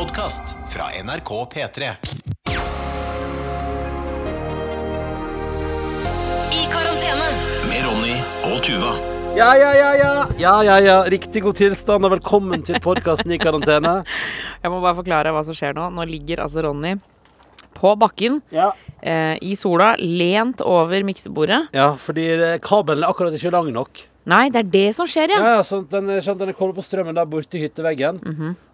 podkast fra NRK P3. I karantene. Med Ronny og Tuva. Ja, ja, ja, ja. Ja, ja, ja. Riktig god tilstand, og velkommen til podkasten i karantene. Jeg må bare forklare hva som skjer nå. Nå ligger altså Ronny på bakken Ja. eh, i sola, lent over miksebordet. ja, fordi eh, kabelen er akkurat ikke lang nok. Nei, det er det som skjer, Ja, ja. ja, så den, sånn, den er koblet på strømmen der borte i hytteveggen.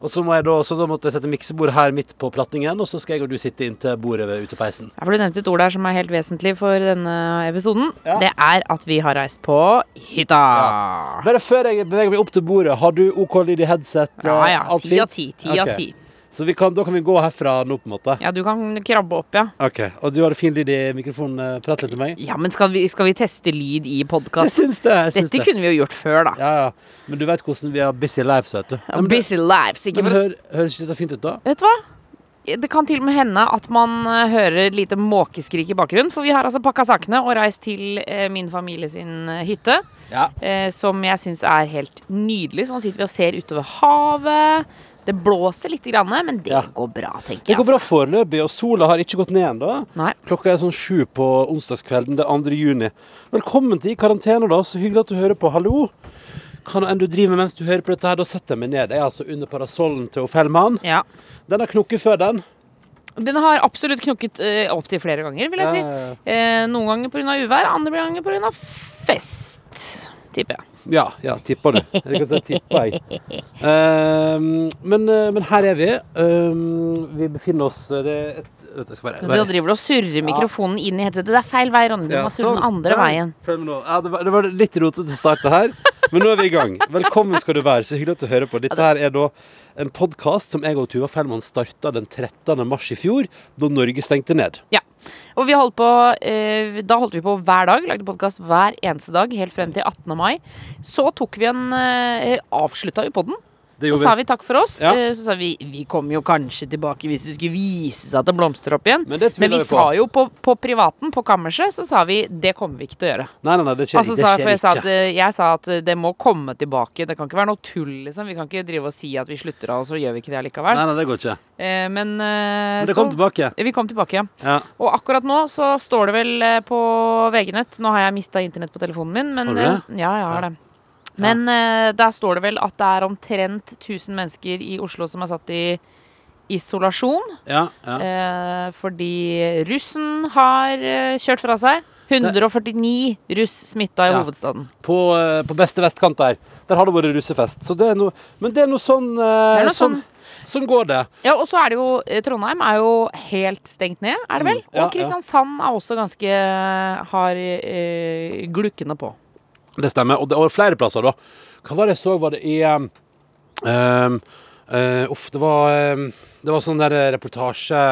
Og så, må jeg da, så da måtte jeg sette miksebord her midt på plattingen, og så skal jeg og du sitte inntil bordet ved utepeisen. Ja, For du nevnte et ord der som er helt vesentlig for denne episoden. Ja. Det er at vi har reist på hytta. Ja. Bare før jeg beveger meg opp til bordet, har du OK lyd i headset? Ja ja. Ti av ti. Ti av ti. Så vi kan, da kan vi gå herfra nå, på en måte? Ja, du kan krabbe opp, ja. OK. Og du har fin lyd i mikrofonen. eh, Prat litt til meg. Ja, men skal vi, skal vi teste lyd i Jeg podkast? syns det. Jeg syns Dette det. kunne vi jo gjort før, da. Ja, ja. Men du vet hvordan vi har busy lives, vet du. Ja, Busy lives. Ikke Men hør, høres ikke dette fint ut, da? Vet du hva? Det kan til og med hende at man eh, hører et lite måkeskrik i bakgrunnen. For vi har altså pakka sakene og reist til eh, min familie sin hytte. Ja. Eh, som jeg syns er helt nydelig. Så nå sitter vi og ser utover havet. Det blåser litt, men det Ja. går bra, tenker jeg. Det går bra altså. foreløpig, og sola har ikke gått ned ennå. Klokka er sånn sju på onsdagskvelden, det er 2. juni. Velkommen til I karantene, da. Så hyggelig at du hører på. Hallo. Hva enn du driver med mens du hører på dette her, da setter jeg meg ned. Jeg er altså under parasollen til Fellmann. Ja. Den har knukket før, den. Den har absolutt knukket uh, opptil flere ganger, vil jeg si. Ja, ja. Eh, noen ganger pga. uvær, andre ganger pga. fest. Tipper jeg. Ja, ja, tipper du. Jeg kan si tipper jeg. Um, men, eh, men her er vi. Um, vi befinner oss eh, det er et, du, driver og surrer mikrofonen inn i headsetet. Det er feil vei, Ronny. Du må surre den sånn. andre veien. Ja, det, var, det var litt rotete start det her, men nå er vi i gang. Velkommen skal du være. Så hyggelig at du hører på. Dette her er da en podkast som jeg og Tuva Fellmann starta den 13. mars i fjor, da Norge stengte ned. Ja. Og vi holdt på, eh, da holdt vi på hver dag, lagde podkast hver eneste dag helt frem til 18. mai. Så tok vi en eh, Avslutta vi podden. Det Så vi. sa vi. takk for oss. Ja. Eh, så sa vi vi kommer jo kanskje tilbake hvis det skulle vise seg at det blomstrer opp igjen. Men det Men vi vi sa jo på, på privaten, på kammerset, så sa vi det kommer vi ikke til å gjøre. Nei, nei, nei, det skjer, Altså, det skjer for jeg, sa ikke. at, eh, jeg sa at eh, det må komme tilbake. Det kan ikke være noe tull, liksom. Vi kan ikke drive og si at vi slutter av, og så gjør vi ikke det allikevel. Nei, nei, det går ikke. Eh, men, Men det så, kom tilbake. Vi kom tilbake, ja. Ja. Og akkurat nå så står det vel på VG-nett Nå har jeg mista internett på telefonen min, men Har du det? Ja, jeg har det. Men eh, der står det vel at det er omtrent 1000 mennesker i Oslo som er satt i isolasjon. Ja, ja. Eh, fordi russen har eh, kjørt fra seg. 149 russ smitta i Ja. hovedstaden. På, eh, på beste vestkant der. Der har det vært russefest. Så det noe, men det er noe sånn eh, Det er noe sånn, sånn går det. Ja, og så er det jo Trondheim er jo helt stengt ned, er det vel? Mm, ja, og Kristiansand er også ganske har eh, glukkende på. Det stemmer. Og det var flere plasser, da. Hva var det jeg så? Var det i um, um, eh, Uff, det var um, Det var sånn der reportasje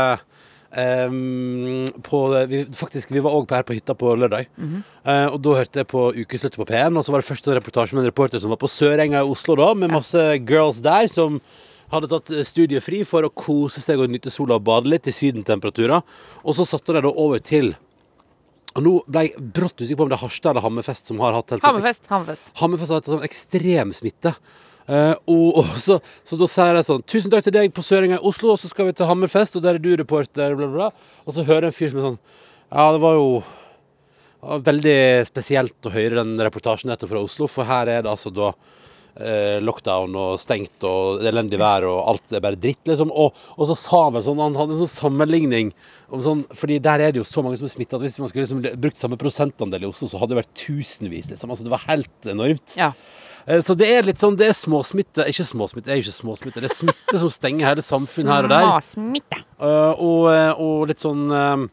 um, på vi, Faktisk, vi var òg her på hytta på lørdag. Eh, og da hørte jeg på Ukeslutt på P1, og så var det første reportasje med en reporter som var på Sørenga i Oslo, da, med masse girls der som hadde tatt studiet studiefri for å kose seg og nyte sola og bade litt i sydentemperaturer. Og så satte de da over til Og nå ble jeg brått usikker på om det er Harstad eller Hammerfest som har hatt helt Hammerfest. Hammerfest. Hammerfest har hatt sånn ekstrem smitte. Uh, og, og så, så da sier jeg sånn Tusen takk til deg på Søringa i Oslo, og så skal vi til Hammerfest, og der er du reporter, bla, bla, bla. Og så hører jeg en fyr som er sånn Ja, det var jo det var veldig spesielt å høre den reportasjen nettopp fra Oslo, for her er det altså da lockdown og stengt og elendig vær og alt er bare dritt, liksom. Og, og så sa han vel sånn Han hadde en sånn sammenligning om sånn Fordi der er det jo så mange som er smitta at hvis man skulle liksom brukt samme prosentandel i Oslo, så hadde det vært tusenvis, liksom. Altså det var helt enormt. Ja. Eh, Så det er litt sånn, det er småsmitte Ikke småsmitte, det er ikke småsmitte. Det er smitte som stenger hele samfunnet her og der. Småsmitte. Eh, og, eh, og litt sånn eh,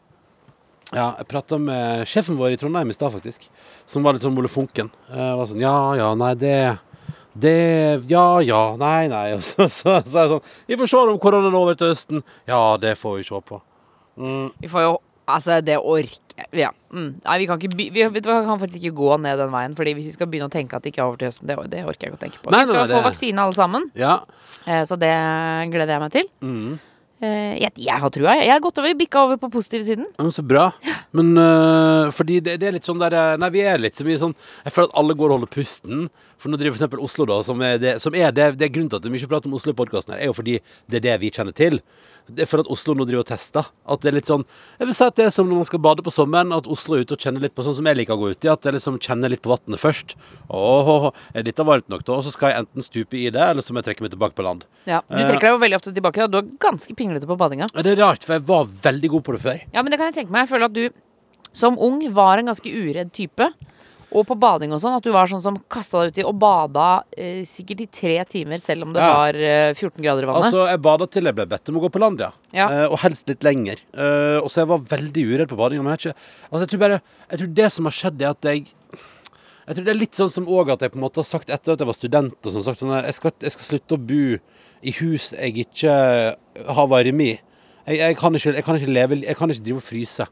Ja, jeg prata med sjefen vår i Trondheim i stad, faktisk. Som var litt sånn molefonken. Funken. var sånn Ja, ja, nei, det Det Ja, ja, nei, nei. Og så sa så, er jeg sånn Vi får se om koronaen er over til høsten. Ja, det får vi se på. Vi får jo Altså, det orker Ja. Mm. Nei, vi kan ikke vi, vet du vi kan faktisk ikke gå ned den veien. Fordi hvis vi skal begynne å tenke at det ikke er over til høsten, det, det orker jeg ikke å tenke på. Nei, vi skal nei, få det- vaksine alle sammen, Ja. eh, så det gleder jeg meg til. Mm. Eh, jeg, jeg har trua. Jeg har gått over, bikka over på positiv siden. Ja, så bra. Men uh, fordi det, det er litt sånn der øh, Nei, vi er litt så mye sånn Jeg føler at alle går og holder pusten. For nå driver eksempel Oslo, da, som er det, som er det, det er grunnen til at det er mye prat om Oslo i podkasten her, er jo fordi det er det vi kjenner til. Det er for at Oslo nå driver og tester. At det er litt sånn Jeg vil si at det er som når man skal bade på sommeren, at Oslo er ute og kjenner litt på sånn som jeg liker å gå ut i. At jeg liksom kjenner litt på vannet først. Åh, er dette varmt nok, da? Og så skal jeg enten stupe i det, eller så må jeg trekke meg tilbake på land. Ja. Du trekker deg jo veldig ofte tilbake. Da. Du er ganske pinglete på badinga. Det er rart, for jeg var veldig god på det før. Ja, men det kan jeg tenke meg. Jeg føler at du som ung var en ganske uredd type. Og på bading og sånn, at du var sånn som kasta deg uti og bada eh, sikkert i tre timer, selv om det Ja. var eh, 14 grader i vannet. Altså, jeg bada til jeg ble bedt om å gå på land, ja. Ja. Eh, og helst litt lenger. Eh, og så jeg var veldig uredd på badinga. Men jeg, ikke, altså, jeg tror bare Jeg tror det som har skjedd, er at jeg Jeg tror det er litt sånn som òg at jeg på en måte har sagt etter at jeg var student og sånn, sagt sånn her jeg skal, jeg skal slutte å bo i hus jeg ikke har varme i. Jeg, jeg, kan ikke, jeg kan ikke leve Jeg kan ikke drive og fryse.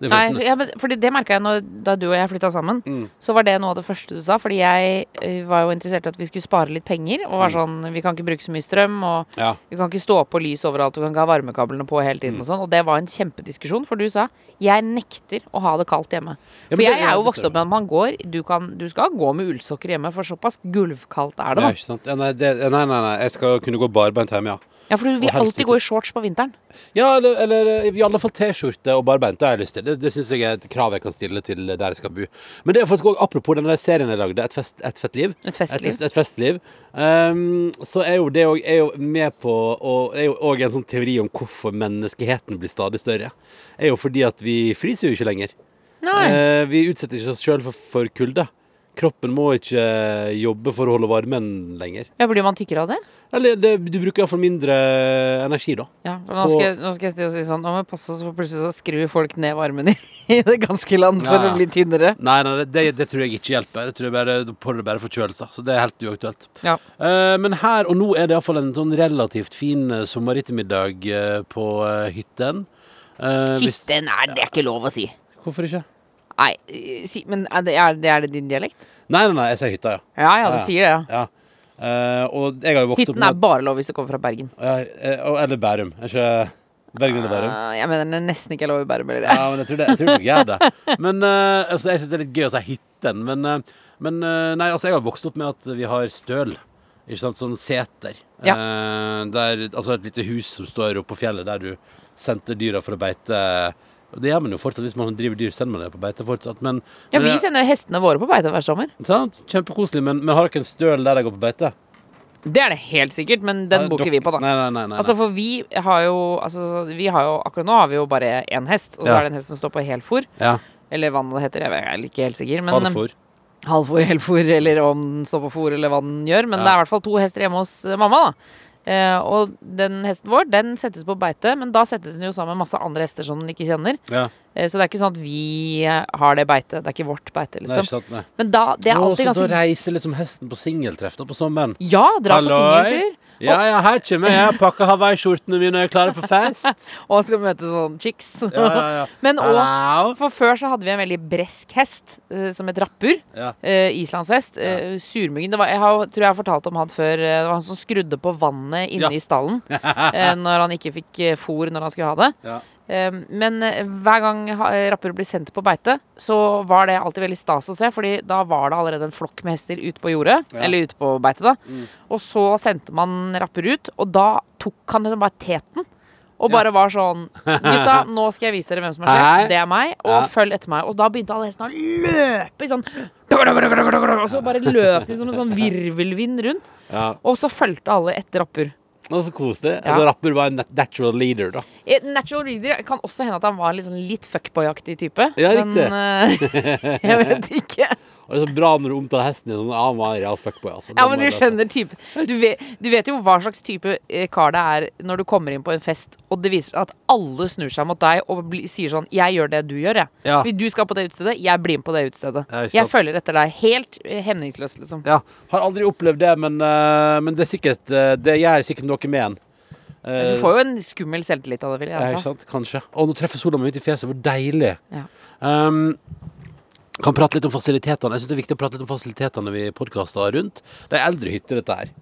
Nei, ja, men, fordi det merka jeg når, da du og jeg flytta sammen. Mm. Så var det noe av det første du sa. Fordi jeg eh, var jo interessert i at vi skulle spare litt penger. Og Mm. var sånn Vi kan ikke bruke så mye strøm, og ja. vi kan ikke stå på lys overalt, og kan ikke ha varmekablene på hele Mm. tiden og sånn. Og det var en kjempediskusjon, for du sa jeg nekter å ha det kaldt hjemme. Ja, For jeg er jo vokst opp med at man går du, kan, du skal gå med ullsokker hjemme, for såpass gulvkaldt er det, Ja, da. nei, nei, nei, nei, jeg skal kunne gå barbeint hjemme, ja. Ja, for du vil alltid gå i shorts på vinteren. Ja, eller, eller eh, i alle fall T-skjorte og barbeint. Det har jeg lyst til. Det, det syns jeg er et krav jeg kan stille til der jeg skal bo. Men det er faktisk også, apropos den der serien jeg lagde, Et, fest, et fett liv. Et festliv. Et, et festliv. Um, så er jo det òg med på Og er jo òg en sånn teori om hvorfor menneskeheten blir stadig større. Er jo fordi at vi fryser jo ikke lenger. Nei. Uh, vi utsetter ikke oss sjøl for, for kulde. Kroppen må ikke jobbe for å holde varmen lenger. Ja, Blir man tykkere av det? Eller det, du bruker iallfall mindre energi, da. Ja, nå skal, jeg- nå skal jeg si sånn Nå må vi passe oss, for plutselig så skrur folk ned varmen i, i det ganske land for ja. å bli tynnere. Nei, nei det, det, tror jeg ikke hjelper. Det tror jeg bare, da får du bare forkjølelser. Så det er helt uaktuelt. Ja. Uh, men her og nå er det iallfall en sånn relativt fin sommerettermiddag eh, på hytten. Uh, Hytten er det er ikke lov å si. Hvorfor ikke? Nei, si, men er det, er, det, er det din dialekt? Nei, nei, nei, jeg sier hytta, ja. Ja ja, du sier det, ja. ja. Eh, og jeg har jo vokst Hytten opp er bare lov hvis du kommer fra Bergen. ja, eh, og- Eller Bærum. Er ikke Bergen eller Bærum? Eh, jeg mener det nesten ikke er lov i Bærum. Eller? Ja, men jeg tror det, jeg tror nok jeg er det. Men eh, altså, jeg syns det er litt gøy å si hytten. Men, eh, men eh, nei, altså, jeg har vokst opp med at vi har støl. Ikke sant? Sånn seter. Ja. Eh, der, altså et lite hus som står oppe på fjellet, der du sendte dyra for å beite. Og det gjør man jo fortsatt hvis man driver dyr, sender man det på beite fortsatt. Men, Ja, men, vi sender hestene våre på beite hver sommer. sant? Kjempekoselig. Men, men har dere en støl der de går på beite? Det er det helt sikkert, men den bor ikke vi på, da. Nei, nei, nei. nei, Altså, for vi har jo altså, Vi har jo Akkurat nå har vi jo bare én hest, og så Ja. er det en hest som står på helfôr. Ja, Eller hva det heter, jeg er ikke helt sikker. Men, Halvfor. halvfôr, helfôr, eller om den står på fòr, eller hva den gjør. Men Ja. det er i hvert fall to hester hjemme hos mamma, da. Eh, og den hesten vår, den settes på beite, men da settes den jo sammen med masse andre hester som den ikke kjenner. Ja. Eh, så det er ikke sånn at vi eh, har det beitet. Det er ikke vårt beite, Nei, liksom. sant? Nei. Men da, det er alltid så da reiser liksom hesten på singeltreff på sommeren? Ja, dra på singeltur. Ja, ja, her kommer jeg. Jeg Pakker hawaiiskjortene mine og er klare for fest. Og skal møte sånn chicks. Ja, ja, ja. Men òg For før så hadde vi en veldig bresk hest eh, som het Rappur. Ja. Uh, islandshest. Uh, surmuggen. Det var, jeg har, tror jeg har fortalt om han før. eh, det var han som skrudde på vannet inne Ja. i stallen uh, når han ikke fikk eh, fôr når han skulle ha det. Ja. Eh, men eh, hver gang rapper blir sendt på beite, så var det alltid veldig stas å se, Fordi da var det allerede en flokk med hester ute på jordet. Ja. Eller ute på beite, da. Mm. Og så sendte man rapper ut, og da tok han liksom bare teten. Og Ja. bare var sånn Gutta, nå skal jeg vise dere hvem som er sjef. Det er meg. Og Ja. følg etter meg. Og da begynte alle hestene å løpe i sånn Og så bare løp de som en sånn virvelvind rundt. Ja. Og så fulgte alle etter Rappur. Å, så koselig. Ja. Altså, Rapper var en natural leader, da. Natural leader kan også hende at han var liksom litt fuckboy-aktig type. Ja, men uh, jeg vet ikke. Og det er så bra når du omtaler hesten din som var en real fuckboy. Altså. Ja, men du skjønner type du vet, du vet jo hva slags type eh, kar det er når du kommer inn på en fest, og det viser at alle snur seg mot deg og bli, sier sånn 'Jeg gjør det du gjør, jeg'. Ja. Du skal på det utestedet, jeg blir med på det utestedet. Ja, jeg følger etter deg. Helt eh, hemningsløst, liksom. Ja, Har aldri opplevd det, men, uh, men det, er sikkert, uh, det gjør sikkert noe med en. Men Du får jo en skummel selvtillit av det, vil ja, ikke sant? Kanskje. Og nå treffer sola meg midt i fjeset. Hvor deilig. Ja. Um, kan prate litt om fasilitetene. Jeg synes det er viktig å prate litt om fasilitetene vi podkaster rundt. Det er eldre hytter, dette her.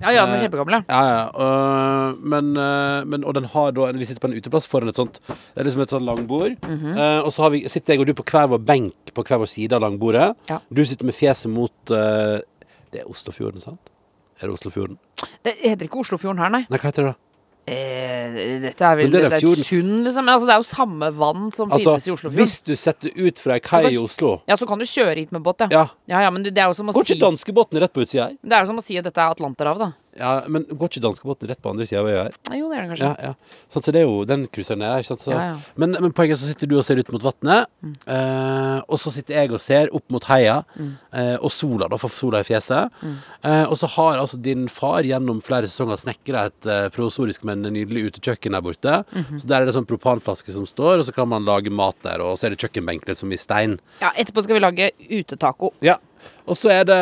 Ja, ja, den er Eh, kjempegammel, ja. Ja, ja. øh, men, øh, men, og den har da Vi sitter på en uteplass foran et sånt Det er liksom et sånt langbord. Mhm. Eh, og så har vi, sitter jeg og du på hver vår benk på hver vår side av langbordet. Ja. Du sitter med fjeset mot Det er Oslofjorden, sant? Er det Oslofjorden? Det heter ikke Oslofjorden her, nei. Nei, hva heter det da? Eh, dette er vel det det det er er et sund, liksom. Altså, det er jo samme vann som finnes i Altså, Oslofjorden. hvis du setter ut fra ei kai i Oslo Ja, så kan du kjøre hit med båt, ja. Ja, Ja, ja, men det er jo som å Går si ikke danskebåten rett på utsida her? Det er jo som å si at dette er Atlanterhavet, da. Ja, men går ikke danskebåten rett på andre sida av øya her? Jo, det gjør det kanskje. Ja, ja. Sånn, så det er jo den cruiseren der. Ikke sant? Så, Ja, ja. Men, men poenget er så sitter du og ser ut mot vannet, eh, og så sitter jeg og ser opp mot heia, eh, og sola, da, for sola i fjeset. Eh, og så har altså din far gjennom flere sesonger snekra et eh, provisorisk, men nydelig utekjøkken der borte. Så der er det sånn propanflaske som står, og så kan man lage mat der, og så er det kjøkkenbenk som i stein. Ja, etterpå skal vi lage utetaco. Ja. Og så er det,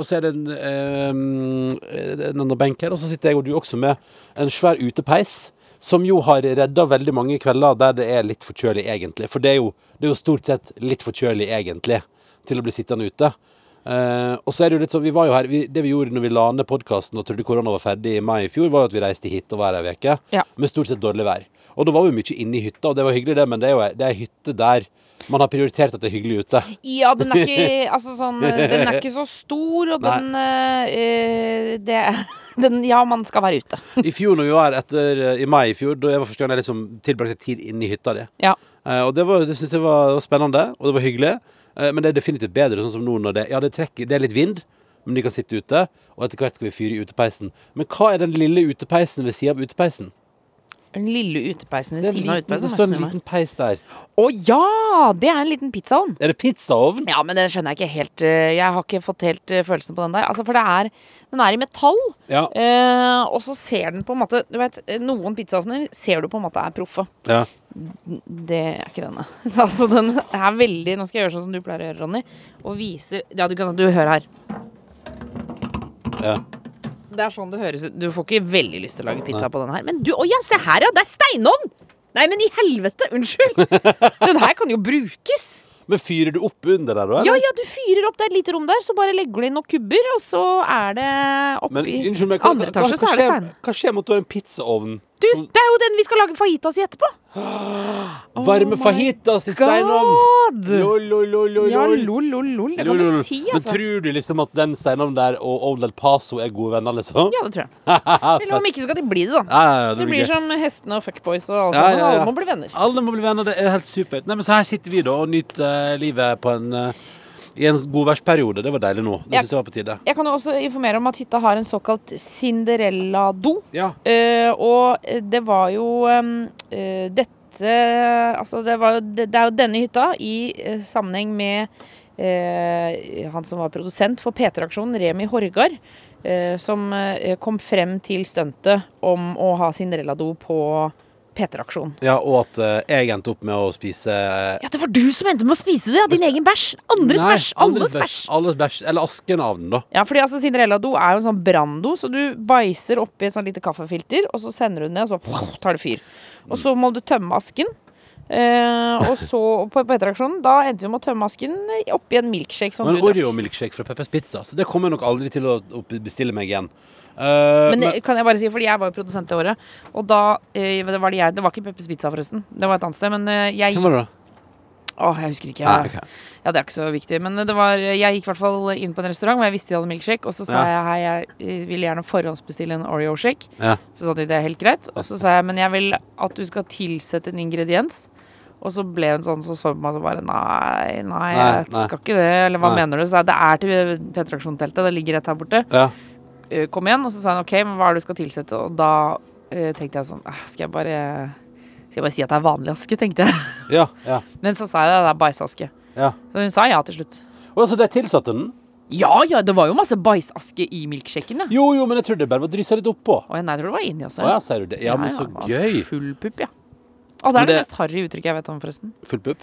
og så er det en, eh, en annen benk her, og så sitter jeg og du også med en svær utepeis. Som jo har redda veldig mange kvelder der det er litt forkjølig egentlig. For det er jo, det er jo stort sett litt forkjølig egentlig til å bli sittende ute. Eh, og så er det jo litt sånn, vi var jo her, vi, Det vi gjorde når vi la ned podkasten og trodde korona var ferdig i mai i fjor, var jo at vi reiste hit og var her ei uke Ja. med stort sett dårlig vær. Og da var vi mye inne i hytta, og det var hyggelig, det, men det er jo det er hytte der man har prioritert at det er hyggelig ute. Ja, den er ikke Altså sånn Den er ikke så stor, og den eh, Det den, Ja, man skal være ute. I fjor når vi var etter, eh, i mai i fjor, da jeg var første gang jeg liksom tilbrakte tid inne i hytta di. Ja. Eh, og det, var- det syns jeg var, var spennende, og det var hyggelig. Eh, men det er definitivt bedre sånn som nå når det Ja, det trekker, det er litt vind, men de kan sitte ute. Og etter hvert skal vi fyre i utepeisen. Men hva er den lille utepeisen ved sida av utepeisen? Den lille utepeisen ved siden av utepeisen. det står en liten peis der. Å ja! Det er en liten pizzaovn. Er det pizzaovn? Ja, men det skjønner jeg ikke helt. eh, Jeg har ikke fått helt eh, følelsen på den der. Altså, for det er Den er i metall. Ja. Eh, og så ser den på en måte Du vet, Noen pizzaovner ser du på en måte er proffe. ja. Det er ikke denne. altså, den er veldig Nå skal jeg gjøre sånn som du pleier å gjøre, Ronny. Og vise Ja, du kan Du hører her. ja. Det er sånn det høres ut. Du får ikke veldig lyst til å lage pizza på den her. Men du, å ja, se her, ja! Det er steinovn! Nei, men i helvete! Unnskyld! Den her kan jo brukes. Men fyrer du opp under der, da? Ja, ja, du fyrer opp. Det er et lite rom der, så bare legger du inn noen kubber, og så er det Men oppi andre etasje, så er det stein. hva skjer med at du har en pizzaovn? Du, det er jo den vi skal lage fajitas i etterpå! Oh Varme fajitas i steinovn? Lol, lol, lol, lol, Ja, lol. lol, lol. Det kan du si, altså. Men tror du liksom at den steinovnen der og Old El Paso er gode venner, liksom? Ja, det tror jeg. Eller om ikke skal de bli det, da. Ja, ja, ja, Det blir blir gøy. som hestene og fuckboys og Ja, sammen. Alle må bli venner. Alle må bli venner, det er helt supert. Nei, men Så her sitter vi da og nyter uh, livet på en eh, i en godværsperiode. Det var deilig nå. Det syns jeg var på tide. Jeg kan jo også informere om at hytta har en såkalt Cinderella-do. Ja. Uh, og eh, det var jo um, uh, dette Altså, det, var jo, det, det er jo denne hytta i uh, sammenheng med han som var produsent for P3-aksjonen, Remi Horgard, som kom frem til stuntet om å ha Cinderella-do på P3-aksjonen. ja, og at uh, jeg endte opp med å spise eh, Ja, det var du som endte med å spise det! Ja, din egen bæsj! Andres nei, bæsj! Alles bæsj! Alles bæsj. Eller asken av den, da. Ja, fordi altså Cinderella-do er jo en sånn branndo, så du bæsjer oppi et sånn lite kaffefilter, og så sender du den ned, og så tar det fyr. Og så må du tømme asken. Uh, og så på P3-aksjonen, da endte vi med å tømme asken oppi en milkshake som Men. Oreo-milkshake fra Peppers Pizza, så det kommer jeg nok aldri til å bestille meg igjen. Eh, Men det kan jeg bare si, fordi jeg var jo produsent det året, og da uh, det var det jeg Det var ikke Peppers Pizza, forresten. Det var et annet sted, men uh, jeg Hvem var det, da? Åh, jeg husker ikke. Jeg, ah, okay. Ja, det er ikke så viktig. Men det var, jeg gikk i hvert fall inn på en restaurant hvor jeg visste de hadde milkshake, og så sa Ja. jeg hei, jeg vil gjerne forhåndsbestille en Oreo-shake. Ja. Så sa de det er helt greit. Og så sa jeg men jeg vil at du skal tilsette en ingrediens. Og så ble hun sånn, så så på meg og bare nei, nei, Nei, jeg nei. skal ikke det. Eller hva Nei. mener du? Så jeg det er til P3-aksjonteltet, det ligger rett her borte. Ja. Eh, Kom igjen. Og så sa hun ok, men hva er det du skal tilsette? Og da uh, tenkte jeg sånn «Ah, Skal jeg bare Skal jeg bare si at det er vanlig aske, tenkte jeg. Ja. ja, Men så sa jeg det, det er bæsjaske. ja. Så hun sa ja til slutt. Og altså, det tilsatte den? Ja ja, det var jo masse bæsjaske i milkshaken, ja. Jo, jo, men jeg trodde det bare var dryssa litt oppå. Og nei, jeg tror det var inni også. Å ja, sier du det? Ja, men så gøy. Full pupp, ja. Og det er det, det- mest harry uttrykket jeg vet om, forresten. Full pupp.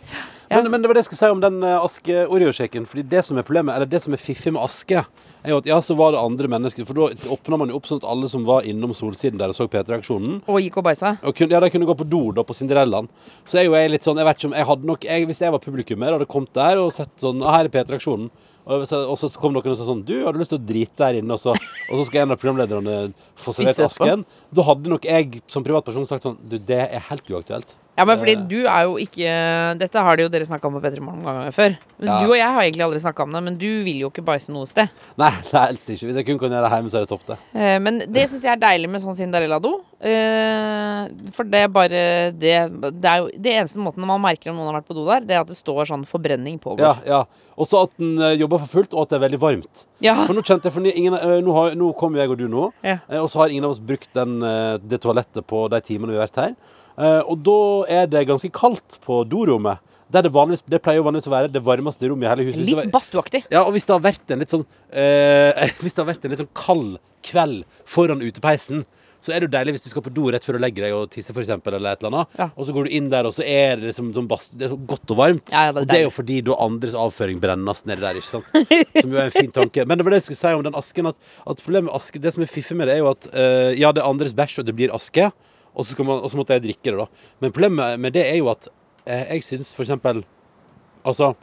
Ja. Men, men det var det jeg skulle si om den uh, aske-Oreo-shaken. Fordi det som er problemet, eller det som er fiffig med aske, er jo at ja, så var det andre mennesker. For da åpna man jo opp sånn at alle som var innom Solsiden der og så P3-aksjonen Og gikk og bæsja. ja, de kunne gå på do da på Cinderellaen. Så er jo jeg litt sånn Jeg vet ikke om jeg hadde nok jeg, Hvis jeg var publikummer, hadde kommet der og sett sånn ah, Her er P3-aksjonen. Og, så- kom noen og sa sånn Du, har du lyst til å drite der inne, og så, og så skal en av programlederne få servert asken? Da hadde nok jeg som privatperson sagt sånn Du, det er helt uaktuelt. Ja, men fordi Eh. du er jo ikke Dette har det jo dere snakka om på P3 Morgen ganger før. Men Ja. Du og jeg har egentlig aldri snakka om det, men du vil jo ikke bæsje noe sted. Nei, nei, helst ikke. Hvis jeg kun kan gjøre det hjemme, så er det topp, det. Eh, Men det syns jeg er deilig med sånn Cinderella-do. Eh, For det er bare det, det er jo Det eneste måten man merker om noen har vært på do der, det er at det står sånn forbrenning pågår. Ja, ja. Også at den jobber for fullt, og at det er veldig varmt. Ja. For nå kjente jeg, for ingen, nå, har, nå kom jeg og du nå, Ja. og så har ingen av oss brukt den, det toalettet på de timene vi har vært her. Eh, Og da er det ganske kaldt på dorommet. Der det, vanligvis, det pleier jo vanligvis å være det varmeste rommet i hele huset. Litt badstueaktig. Ja, og hvis det har vært en litt sånn eh, Hvis det har vært en litt sånn kald kveld foran utepeisen, så er det jo deilig hvis du skal på do rett før du legger deg og tisser, eksempel, eller et eller annet. Ja. Og så går du inn der, og så er det liksom sånn bast, det er så godt og varmt. Ja, ja, det og det er jo fordi da andres avføring brennes nedi der, ikke sant. Som jo er en fin tanke. Men det var det jeg skulle si om den asken, at, at problemet med aske, det som er fiffig med det, er jo at uh, ja, det er andres bæsj, og det blir aske, og så, man, og så måtte jeg drikke det, da. Men problemet med det er jo at eh, jeg syns eksempel Altså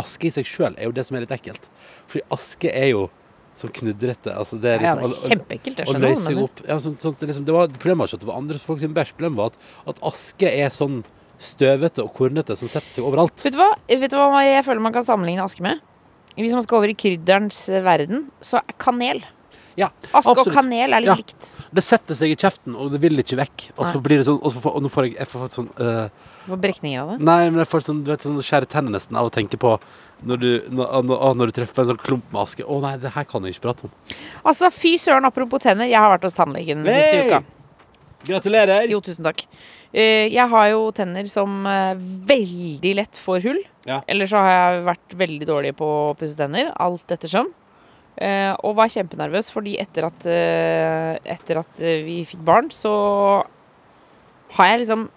aske i seg sjøl er jo det som er litt ekkelt. Fordi aske er jo som knudrete. Altså det er Ja, liksom, det er kjempeekkelt. Jeg skjønner hva du mener. ja, at det liksom, det var, Problemet var ikke at det var andre folk sin bæsj. Problemet var at, at aske er sånn støvete og kornete som setter seg overalt. Vet du hva Vet du hva jeg føler man kan sammenligne aske med? Hvis man skal over i krydderens verden, så er kanel. Ja, Aske og kanel er litt Ja. likt. Det setter seg i kjeften, og det vil ikke vekk. Og så blir det sånn Og, så får, og nå får jeg, jeg får sånn uh, får brekninger av det. Nei, men jeg får sånn, du vet, sånn skjære tenner nesten av å tenke på når du, når, når, du treffer en sånn klump med aske. Å nei, det her kan jeg ikke prate om. Altså, fy søren, apropos tenner. Jeg har vært hos tannlegen den siste uka. Gratulerer! Jo, tusen takk. Eh, Jeg har jo tenner som eh, veldig lett får hull. Ja. Eller så har jeg vært veldig dårlig på å pusse tenner. Alt ettersom. Eh, Og var kjempenervøs, fordi etter at, eh, etter at eh, vi fikk barn, så har jeg liksom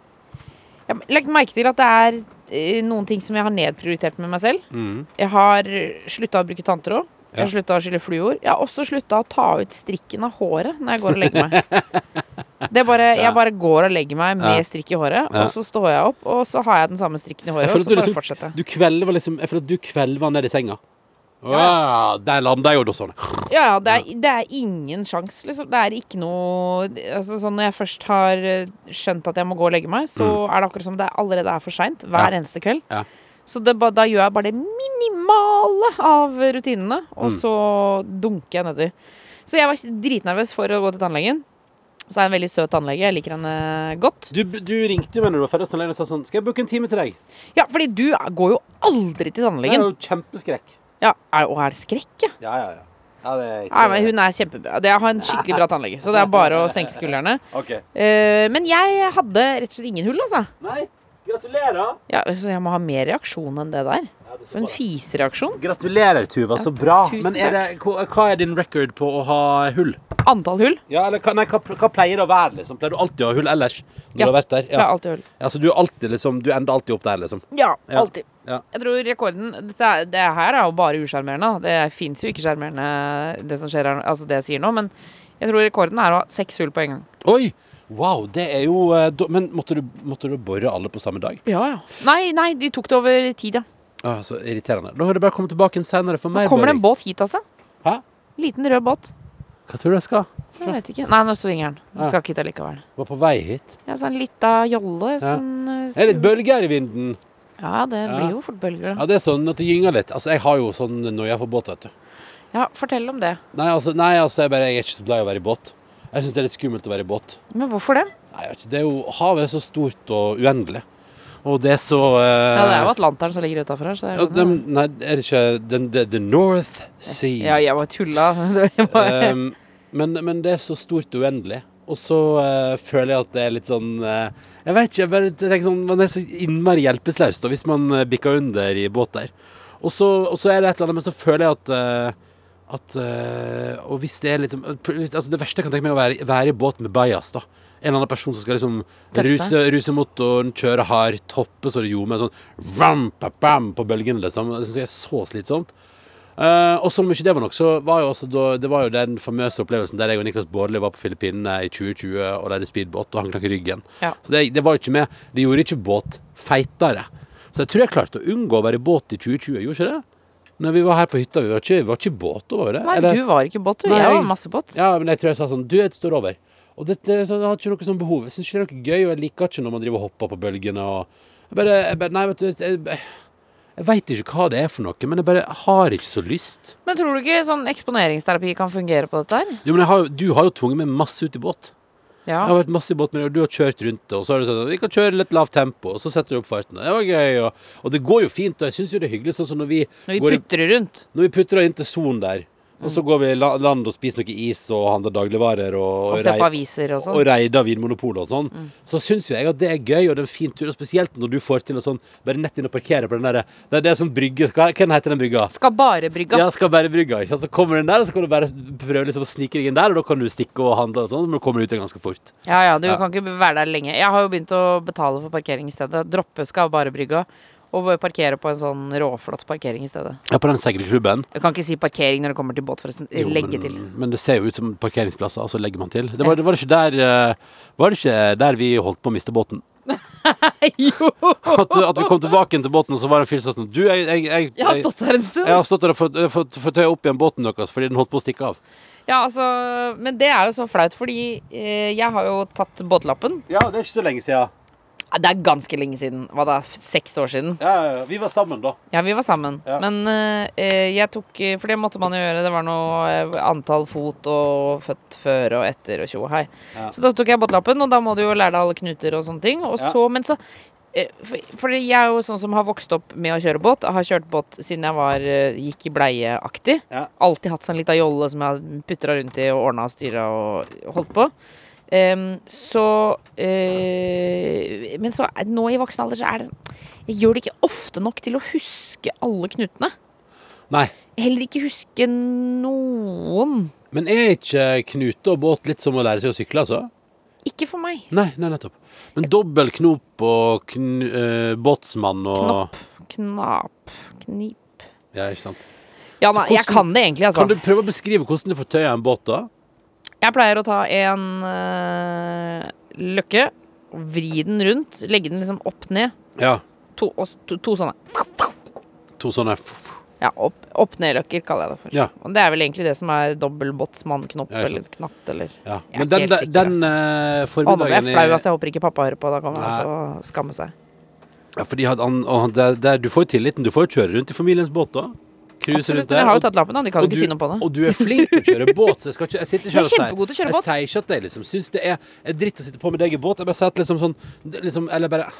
Jeg har lagt merke til at det er noen ting som jeg har nedprioritert med meg selv. Mm. Jeg har slutta å bruke tanntråd. Jeg har slutta å skylle fluor. Jeg har også slutta å ta ut strikken av håret når jeg går og legger meg. Det bare. Jeg bare går og legger meg med strikk i håret, og så står jeg opp, og så har jeg den samme strikken i håret, Jeg og så bare liksom- fortsetter. Du kvelver liksom Jeg føler at du kvelver ned i senga. Wow, der landa jo da sånn. Ja, ja, det er, det er ingen sjans, liksom. Det er ikke noe altså, sånn Når jeg først har eh, skjønt at jeg må gå og legge meg, så er det akkurat som det allerede er for seint hver Mm. Ja. eneste kveld. Ja. Så det, da gjør jeg bare det minimale av rutinene, og Mm. så dunker jeg nedi. Så jeg var dritnervøs for å gå til tannlegen. Så er jeg en veldig søt tannlege. Jeg liker henne godt. Du, du ringte jo meg når du var ferdig hos tannlegen og sa sånn Skal jeg booke en time til deg? Ja, fordi du går jo aldri til Det er jo kjempeskrekk. Ja, er, Og er det skrekk, ja? Ja, ja, ja. ja det er ikke Nei, men hun er kjempebra. Det- Jeg har en skikkelig bra tannlege, så det er bare å senke skuldrene. OK. Uh, men jeg hadde rett og slett ingen hull, altså. Nei, gratulerer. Ja, så jeg må ha mer reaksjon enn det der. Ja, For en fisereaksjon. Gratulerer, Tuva. Så bra. tusen Men er det, hva, er din record på å ha hull? Antall hull. Ja, eller hva, nei, hva, hva pleier det å være, liksom? Pleier du alltid å ha hull ellers? Når Ja. du har vært der? Jeg har alltid hull. Ja, så du er alltid liksom Du ender alltid opp der, liksom? Ja, Ja. alltid. Ja. Jeg tror rekorden dette Det her er jo bare usjarmerende. Det fins jo ikke sjarmerende, det som skjer her, altså det jeg sier nå. Men jeg tror rekorden er å ha seks hull på en gang. Oi! Wow, det er jo eh, Men måtte du, måtte du bore alle på samme dag? Ja, ja. Nei, nei, de tok det over tid, ja. Ah, så irriterende. Da har det bare kommet tilbake en senere for Nå mer kommer det en båt hit, altså. Hæ? Liten rød båt. Hva tror du jeg skal? Jeg vet ikke. Nei, nå svinger den. Ja. Den skal ikke hit allikevel. Var på vei hit. Ja, sånn lita jolle. Ja. Sånn, eh, Det er litt bølger i vinden. Ja, det Ja. blir jo fort bølger, da. Ja, det er sånn at det gynger litt. Altså, jeg har jo sånn noia for båt, vet du. Ja, fortell om det. Nei, altså, nei, altså jeg, bare, jeg er ikke så glad i å være i båt. Jeg syns det er litt skummelt å være i båt. Men hvorfor det? Nei, jeg vet ikke, det er jo, Havet er så stort og uendelig. Og det er så uh, Ja, det er jo Atlanteren som ligger utafor her. Så ja, dem- Nei, er det ikke den, the, the North Sea? ja, jeg var tulla. Um, men, men det er så stort og uendelig. Og så uh, føler jeg at det er litt sånn uh, Jeg vet ikke, jeg bare tenker sånn Man er så innmari hjelpeløs hvis man bikker under i båt der. Og så, og så er det et eller annet, men så føler jeg at at eh, Og hvis det er liksom hvis, altså Det verste jeg kan tenke meg, er å være, være i båt med bajas, da. En eller annen person som skal liksom ruse, ruse motoren, kjøre hard, toppe så det gjorde med sånn ram, pa, bam, på bølgene, liksom. Det syns jeg er så slitsomt. Uh, og som om ikke det var nok, så var jo også da, det var jo den famøse opplevelsen der jeg og Niklas Baarli var på Filippinene i 2020 og leide speedbåt og han knakk ryggen. Ja. Så det, det var jo ikke med Det gjorde ikke båt feitere. Så jeg tror jeg klarte å unngå å være i båt i 2020. Gjorde ikke det? Når vi var her på hytta, vi var ikke, var ikke i båt var det? Nei, Eller- du var ikke båt, du. Nei, Jeg jeg- var masse båt. ja, men jeg tror jeg sa sånn Du, jeg står over. Og det, det, så jeg har ikke noe sånn behov. Jeg syns ikke det er noe gøy, og jeg liker ikke når man driver og hopper på bølgene. Og jeg bare, jeg bare Nei, vet du jeg, jeg veit ikke hva det er for noe, men jeg bare har ikke så lyst. Men tror du ikke sånn eksponeringsterapi kan fungere på dette her? Jo, men har, du har jo tvunget meg masse ut i båt. Ja. Jeg har vært masse i båt med deg, og du har kjørt rundt det, og så har du sånn Vi kan kjøre litt lavt tempo, og så setter du opp farten. Det var gøy, og, og det går jo fint, og jeg syns jo det er hyggelig, sånn som når vi, Når vi går i- rundt. når vi putrer inn til sonen der, og Mm. så går vi i land og spiser noe is og handler dagligvarer og, Og ser på aviser og og sånn. Mm. reider Vinmonopolet og sånn, så syns jeg at det er gøy, og det er en fin tur. Og spesielt når du får til å sånn bare nett inn og parkere på den derre Det er det som brygge Hva heter den brygga? Skal bare brygga. Ja, skal bare brygga. Ikke sant? Så kommer den der, og så kan du bare prøve liksom å snike deg inn der, og da kan du stikke og handle og sånn, men du kommer ut igjen ganske fort. Ja, ja, du Ja. kan ikke være der lenge. Jeg har jo begynt å betale for parkering i stedet. Droppe skal bare brygga. Og parkere på en sånn råflott parkering i stedet. Ja, på den seilklubben. Jeg kan ikke si parkering når det kommer til båt, forresten. Jo, Legge men, til. Men det ser jo ut som parkeringsplasser, og så legger man til. Det var, det var ikke der eh, Var det ikke der vi holdt på å miste båten? jo! At, at vi kom tilbake til båten, og så var det en fyr som sa sånn Du, jeg, jeg, jeg, Jeg har stått her en stund. jeg har stått der og fått, fått, opp igjen båten deres fordi den holdt på å stikke av. Ja, altså, men det er jo så flaut, fordi eh, jeg har jo tatt båtlappen. Ja, det er ikke så lenge siden. Det er ganske lenge siden. Hva da? Seks år siden. Ja, ja, ja. Vi var sammen da. Ja, vi var sammen. Ja. Men eh, jeg tok eh, For det måtte man jo gjøre. Det var noe eh, antall fot og født før og etter og tjo og hei. Ja. Så da tok jeg båtlappen, og da må du jo lære deg alle knuter og sånne ting. Og så, men så eh, for, for jeg er jo sånn som har vokst opp med å kjøre båt. Jeg har kjørt båt siden jeg var, eh, gikk i bleieaktig. Alltid hatt sånn lita jolle som jeg putra rundt i og ordna og styra og holdt på. Em, så uh, Men så nå i voksen alder så er det sånn Jeg gjør det ikke ofte nok til å huske alle knutene. Nei. Heller ikke huske noen. Men er ikke knute og båt litt som å lære seg å sykle, altså? Ikke for meg. Nei, nei, nettopp. Men dobbel knop og kn, uh, båtsmann og Knopp, knap, knip Ja, ikke sant. Ja, nei, hvordan, jeg kan det egentlig, altså. Kan du prøve å beskrive hvordan du får tøya en båt, da? Jeg pleier å ta en øh, løkke, vri den rundt, legge den liksom opp ned. Ja. To, og, to, to sånne. To sånne Ja, opp, opp ned-løkker kaller jeg det for. Ja. Og det er vel egentlig det som er dobbeltbåtsmannknopp Ja, eller knatt eller ja. Jeg er Men ikke den, helt den, sikker, den ass. eh, Å, nå ble jeg formiddagen flau, altså. Jeg håper ikke pappa hører på. Da kommer han til å skamme seg. Ja, fordi han, han, han, det, det, du får jo tilliten. Du får jo kjøre rundt i familiens båt, da. Cruise rundt der. jeg har jo tatt lappen, da. De kan jo ikke du- si noe på det. Og du er flink til å kjøre båt, så jeg ikke Jeg sitter ikke Jeg er her og sier kjøre båt. Jeg sier ikke at jeg liksom syns det er, er dritt å sitte på med deg i båt. Jeg bare sier at liksom sånn liksom, Eller bare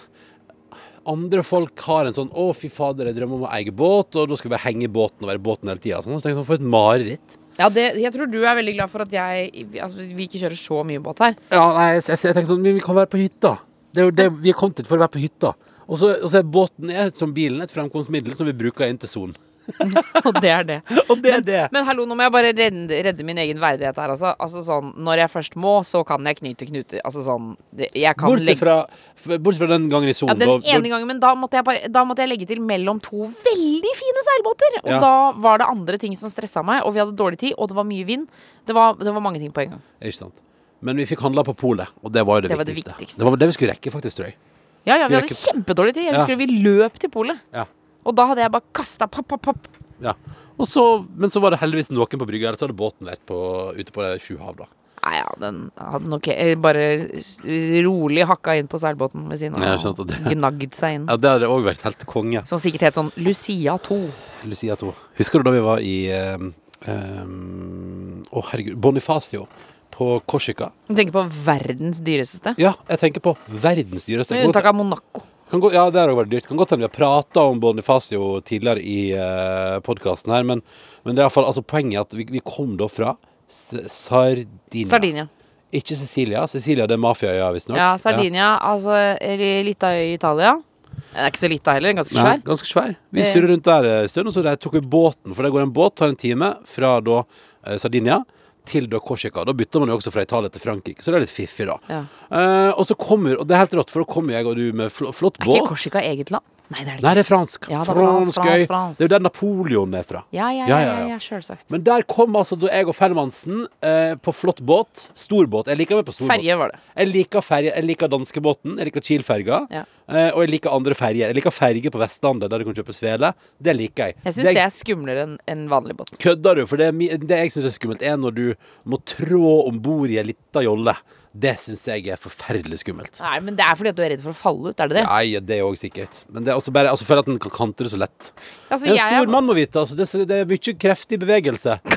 andre folk har en sånn 'Å, fy fader, jeg drømmer om å eie båt', og da skal vi bare henge i båten og være i båten hele tida. Sånn, så tenker jeg sånn, for et mareritt. Ja, det, jeg tror du er veldig glad for at jeg altså, vi ikke kjører så mye båt her. Ja, nei, jeg, jeg, jeg tenker sånn vi kan være på hytta. Det er jo det Vi er kommet hit for å være på hytta. Og så, og så er båten er, som bilen et fremkomstmiddel som vi bruker inn til sonen. Og det er det. Og det er det. Men hallo, nå må jeg bare redde, redde min egen verdighet her, altså. altså sånn, når jeg først må, så kan jeg knyte knuter. Altså sånn Jeg kan Bortsett fra, bortsett fra den gangen i ja. Den ene gangen, men da måtte, jeg bare, da måtte jeg legge til mellom to veldig fine seilbåter. Og Ja. da var det andre ting som stressa meg, og vi hadde dårlig tid, og det var mye vind. Det var, det var mange ting på en gang. Ikke sant. Men vi fikk handla på polet, og det var jo det, Det var det viktigste. viktigste. Det var det vi skulle rekke, faktisk, tror jeg. Ja, ja, vi hadde kjempedårlig tid. Jeg Ja. husker vi løp til polet. Ja. Og da hadde jeg bare kasta papp, papp, papp. Ja. Så, men så var det heldigvis noen på brygga, ellers hadde båten vært på, ute på det sju hav, da. Nei, ja, den hadde nok bare rolig hakka inn på seilbåten ved siden av. og Gnagd seg inn. Ja, det hadde òg vært helt konge. Som sikkert het sånn Lucia 2. Lucia 2. Husker du da vi var i Å, um, Å, herregud. Bonifacio på Korsika? Du tenker på verdens dyreste? Ja, jeg tenker på verdens dyreste. Med unntak av Monaco. Kan gå, ja, det har vært dyrt. Kan godt hende vi har prata om Bonifacio tidligere i uh, podkasten her, men, men det er iallfall altså, poenget er at vi, vi kom da fra S Sardinia. Sardinia. Ikke Sicilia. Sicilia det er mafiaøya, visstnok. Ja, Sardinia, altså ei lita øy i Italia. Den er ikke så lita heller, ganske svær. Nei, ganske svær. Vi Eh. surrer rundt der en stund, og så tok vi båten. For det går en båt, tar en time fra da eh, Sardinia til da Korsika. Da bytter man jo også fra Italia til Frankrike, så det er litt fiffig, da. Ja. Eh, og så kommer, og det er helt rått, for da kommer jeg og du med fl flott Er ikke Korsika eget land? Nei, det er det Nei, ikke. det er fransk. Ja, det er fransk, fransk fransk, fransk. Det er jo der Napoleon er fra. Ja, ja, Ja, ja, ja, sjølsagt. Men der kom altså da jeg og Fermansen eh, på flott båt. Stor båt. Jeg liker meg på stor båt. Ferje var det. Jeg liker ferje, jeg liker danskebåten, jeg liker Kiel-ferga. Eh, og jeg liker andre ferjer. Jeg liker ferge på Vestlandet der du kan kjøpe svele. Det liker jeg. Jeg syns det er skumlere enn en vanlig båt. Kødder du? For det, det jeg syns er skummelt, er når du må trå om bord i ei lita jolle. Det syns jeg er forferdelig skummelt. Nei, men det er fordi at du er redd for å falle ut, er det det? Nei, det er òg sikkert. Men det er også bare altså, for at den kan kantre så lett. Altså, En stor er- mann må vite. Altså, det, er det er mye kreftig bevegelse.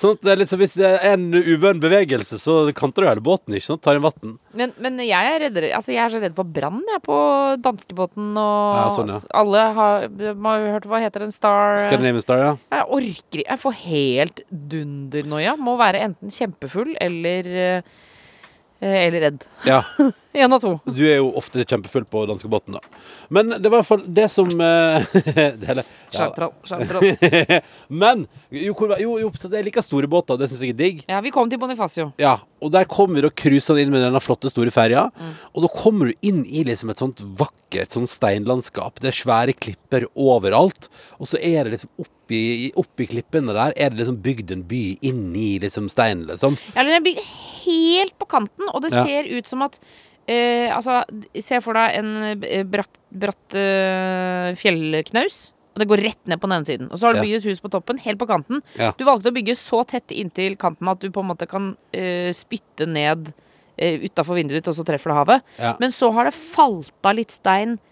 Sånn at det er litt så Hvis det er en uvøren bevegelse, så kanter du hele båten. ikke sant? Tar inn vann. Men, men jeg er reddere Altså, jeg er så redd for brann, jeg, på danskebåten og Ja, sånn, ja. Alle har har hørt Hva heter den? Star Scandinavian Star, ja. Jeg orker Jeg får helt dundernoia. Må være enten kjempefull eller eh, eller redd. ja. Én av to. Du er jo ofte kjempefull på danskebåten, da. Men det var i hvert fall det som eh, det. Sjartral. Sjartral. Men jo, jo, jo, det er like store båter. Det syns jeg er digg. Ja, vi kom til Bonifacio. Ja, og der kommer vi da cruisende inn med denne flotte, store ferja. Mm. Og da kommer du inn i liksom et sånt vakkert sånn steinlandskap. Det er svære klipper overalt. Og så er det liksom oppi, oppi klippene der er det liksom bygd en by inni liksom steinen, liksom. Ja, den er bygd helt på kanten, og det Ja. ser ut som at eh, Altså, se for deg en eh, bratt, bratt uh, fjellknaus. Og det går rett ned på den ene siden. Og så har du Ja. bygd et hus på toppen, helt på kanten. Ja. Du valgte å bygge så tett inntil kanten at du på en måte kan uh, spytte ned uh, utafor vinduet ditt, og så treffer det havet. Ja. Men så har det falt av litt stein eh,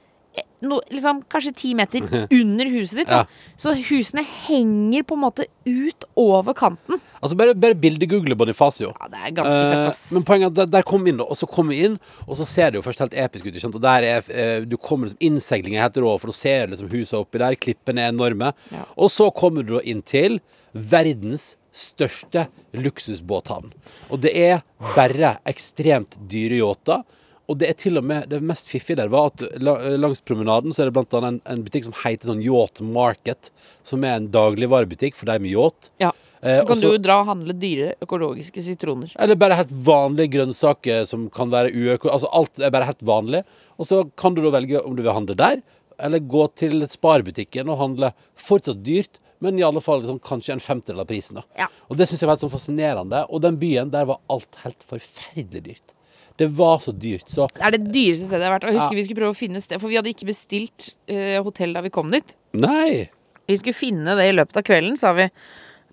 no, liksom, kanskje ti meter under huset ditt. Da. Så husene henger på en måte ut over kanten. Altså bare, bare bildegoogle Bonifacio. Ja, det er ganske fett, Eh, ass. men poenget er at der, der kom vi inn, da. Og så kom vi inn, og så ser det jo først helt episk ut. Ikke sant? Og der er, eh, du kommer liksom Innseilinga heter det òg, for du ser liksom huset oppi der. Klippene er enorme. Ja. Og så kommer du da inn til verdens største luksusbåthavn. Og det er bare ekstremt dyre yachter. Og det er til og med det mest fiffige der var at langs promenaden så er det blant annet en, en butikk som heter sånn Yacht Market, som er en dagligvarebutikk for de med yacht. Ja. Eh, kan også, du dra og handle dyre økologiske sitroner. eller bare helt vanlige grønnsaker som kan være uøko... Altså alt er bare helt vanlig. Og så kan du da velge om du vil handle der, eller gå til sparebutikken og handle fortsatt dyrt, men i alle fall liksom, kanskje en femtedel av prisen. da. Ja. Og det syns jeg var helt sånn fascinerende. Og den byen, der var alt helt forferdelig dyrt. Det var så dyrt, så Det er det dyreste stedet jeg har vært. Og jeg husker Ja. vi skulle prøve å finne sted, for vi hadde ikke bestilt uh, hotell da vi kom dit. Nei! Vi skulle finne det i løpet av kvelden, sa vi.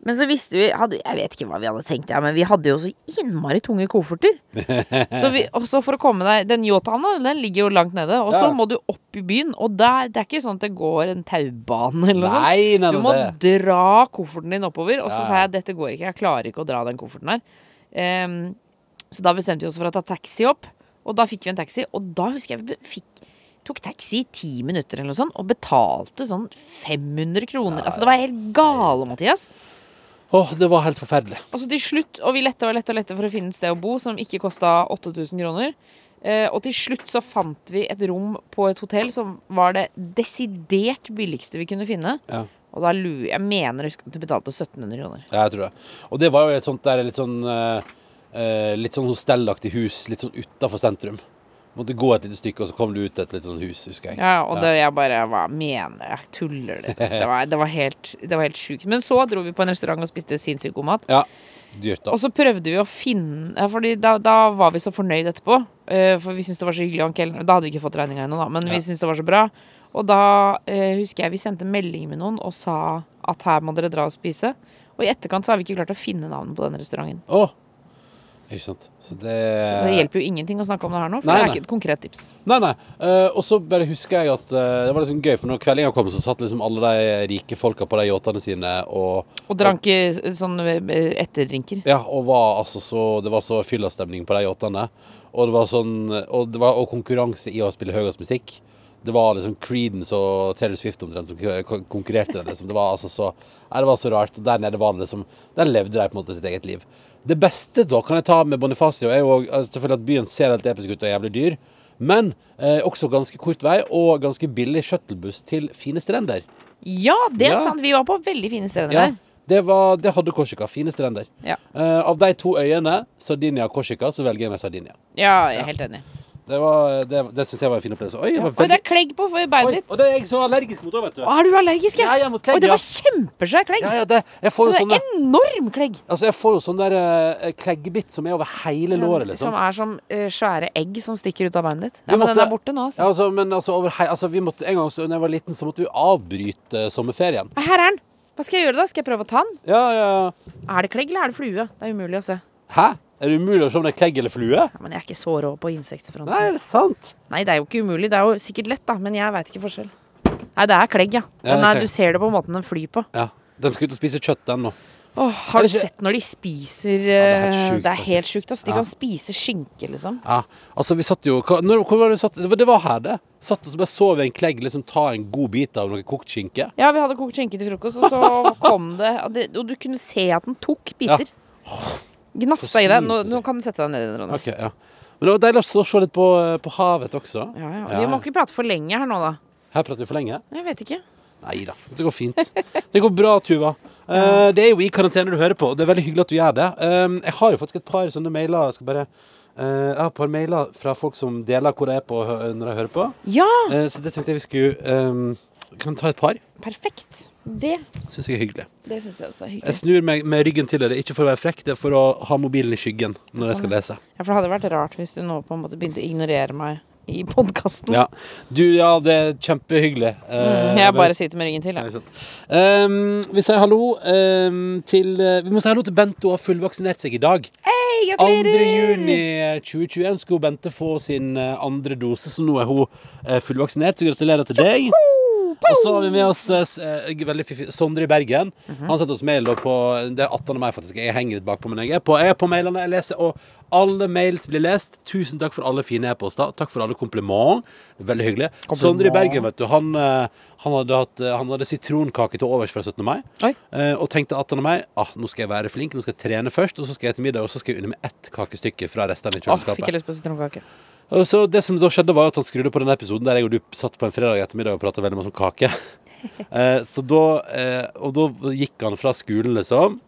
Men så visste vi hadde, Jeg vet ikke hva vi hadde tenkt, ja, men vi hadde jo så innmari tunge kofferter. så vi, også for å komme deg Den yachthavna den ligger jo langt nede, og så Ja. må du opp i byen. Og der, det er ikke sånn at det går en taubane eller noe sånt. Nei, nei, Du må det. dra kofferten din oppover. Og så Ja. sa jeg dette går ikke, jeg klarer ikke å dra den kofferten her. Ehm, så da bestemte vi oss for å ta taxi opp, og da fikk vi en taxi. Og da husker jeg vi fikk Tok taxi i ti minutter eller noe sånt, og betalte sånn 500 kroner. Altså det var helt gale, Mathias. Åh, det var helt forferdelig. Og så til slutt, og vi lette og lette og lette for å finne et sted å bo som ikke kosta 8000 kroner. Eh, og til slutt så fant vi et rom på et hotell som var det desidert billigste vi kunne finne. Ja. Og da lurer jeg mener jeg at du betalte 1700 kroner. Ja, jeg tror det. Og det var jo et sånt der litt sånn eh, Litt sånn hostellaktig hus litt sånn utafor sentrum. Måtte gå et lite stykke, og så kom du ut til et litt sånn hus, husker jeg. Ja, og det jeg bare Hva mener jeg? Tuller du? Det var, det var helt, det var helt sjukt. Men så dro vi på en restaurant og spiste sinnssykt god mat. Ja, dyrt, da. Og så prøvde vi å finne ja, Fordi da, da var vi så fornøyd etterpå. eh, for vi syntes det var så hyggelig. kelneren- Da hadde vi ikke fått regninga ennå, da, men Ja. vi syntes det var så bra. Og da eh, husker jeg vi sendte melding med noen og sa at her må dere dra og spise. Og i etterkant så har vi ikke klart å finne navnet på den restauranten. Å! Ikke sant. Så det Så det hjelper jo ingenting å snakke om det her nå, for Nei, det er nei. ikke et konkret tips. Nei, nei. Uh, og så bare husker jeg at uh, det var liksom gøy, for når kveldinga kom, så satt liksom alle de rike folka på de yachtene sine og Og drank eh, sånn etterdrinker. Ja, og var altså så Det var så fyllastemning på de yachtene. Og det var sånn Og det var og konkurranse i å spille høyest musikk. Det var liksom Creedence og Taylor Swift omtrent som konkurrerte. der, Liksom. Det var altså så Nei, det var så rart. Der nede var det liksom Der levde de på en måte sitt eget liv. Det beste da kan jeg ta med Bonifacio, er jo altså, selvfølgelig at byen ser helt episk ut og er jævlig dyr. Men eh, også ganske kort vei og ganske billig shuttlebuss til fine strender. Ja, det er Ja. sant! Vi var på veldig fine strender Ja, der. det, var, det hadde Korsika. Fine strender. Ja. Eh, av de to øyene, Sardinia og Korsika, så velger jeg meg Sardinia. ja, jeg er helt enig. Det, var- det, det syns jeg var en fin opplevelse. Oi, Ja. var Oi, det er klegg på beinet ditt. og det er jeg så allergisk mot òg, vet du. Å, er du allergisk, Ja, er mot klegg, Oi, det ja. var kjempesvær klegg. Ja, ja, det, jeg får jo det sånn er der, enorm klegg. altså, jeg får jo sånn der uh, kleggbitt som er over hele låret, liksom. Som er som uh, svære egg som stikker ut av beinet ditt. Ja, men måtte- den er borte nå, Ja, altså. altså, men altså, over hei, altså, vi måtte, en gang så, da jeg var liten, så måtte vi avbryte sommerferien. Nei, Her er den. Hva skal jeg gjøre da? Skal jeg prøve å ta den? Ja, ja, ja. Er det klegg eller er det flue? Det er umulig å se. Hæ? Er det umulig å se om det er klegg eller flue? Ja, men jeg er ikke så rå på insektfronten. Nei, er det sant? Nei, det er jo ikke umulig. Det er jo sikkert lett, da, men jeg veit ikke forskjell. Nei, det er klegg, ja. Ja, er klegg. du ser det på måten den flyr på. Ja. Den skal ut og spise kjøtt, den nå. Åh, har du sett når de spiser ja, det er helt eh, sjukt, Det er helt sjukt, ass. De Ja. kan spise skinke, liksom. Ja, altså vi satt jo når, hvor var det, vi satt? det, var, her, det. Satt og så bare så vi en klegg liksom ta en god bit av noe kokt skinke. Ja, vi hadde kokt skinke til frokost, og så kom det og, du kunne se at den tok biter. Gnafsa i deg. Nå, nå kan du sette deg ned, i den, Ronny. Ok, ja. Men det var deilig å se- litt på, på havet også. Ja, ja. Ja, Vi må ikke prate for lenge her nå, da. Her prater vi for lenge. Jeg vet ikke. Nei da, det går fint. Det går bra, Tuva. Uh, det er jo i karantene du hører på, og det er veldig hyggelig at du gjør det. Um, jeg har jo faktisk et par sånne mailer. Jeg skal bare Uh, Jeg har et par mailer fra folk som deler hvor jeg er på når jeg hører på. Ja, Uh, så det tenkte jeg vi skulle um, Kan ta et par. perfekt. Det, Syns jeg er hyggelig. det synes jeg også er hyggelig. Jeg snur meg med ryggen til dere, ikke for å være frekk, det er for å ha mobilen i skyggen når jeg skal Sånn, lese. Ja, for det hadde vært rart hvis du nå på en måte begynte å ignorere meg i podkasten. Ja. Du, ja, det er kjempehyggelig. Eh, Mm, jeg bare sitter med ryggen til, jeg. Um, vi sier hallo um, til uh, Vi må si hallo til Bente, hun har fullvaksinert seg i dag. Hei, 2. gratulerer! juni 2021 skulle Bente få sin andre dose, så nå er hun fullvaksinert. Så gratulerer til deg. Og så har vi med oss uh, uh, veldig fiffig Sondre i Bergen. Mhm. Han sendte oss mail da på Det er 18. mai, faktisk. Jeg henger litt bakpå, men jeg er på, jeg er på mailene. Jeg leser, og alle mails blir lest. Tusen takk for alle fine e-poster. Takk for alle kompliment. Veldig hyggelig. Sondre i Bergen, vet du, han, uh, han hadde, hatt, uh, han hadde sitronkake til overs fra 17. mai. Oi. Eh, og tenkte 18. mai ah, nå skal jeg være flink, nå skal jeg trene først, og så skal jeg til middag, og så skal jeg unne meg ett kakestykke fra restene i Å, fikk kjøleskapet. jeg lyst på sitronkake. Og så Det som da skjedde, var at han skrudde på den episoden der jeg og du satt på en fredag ettermiddag og prata veldig masse om kake. Eh, så da eh, Og da gikk han fra skolen, liksom.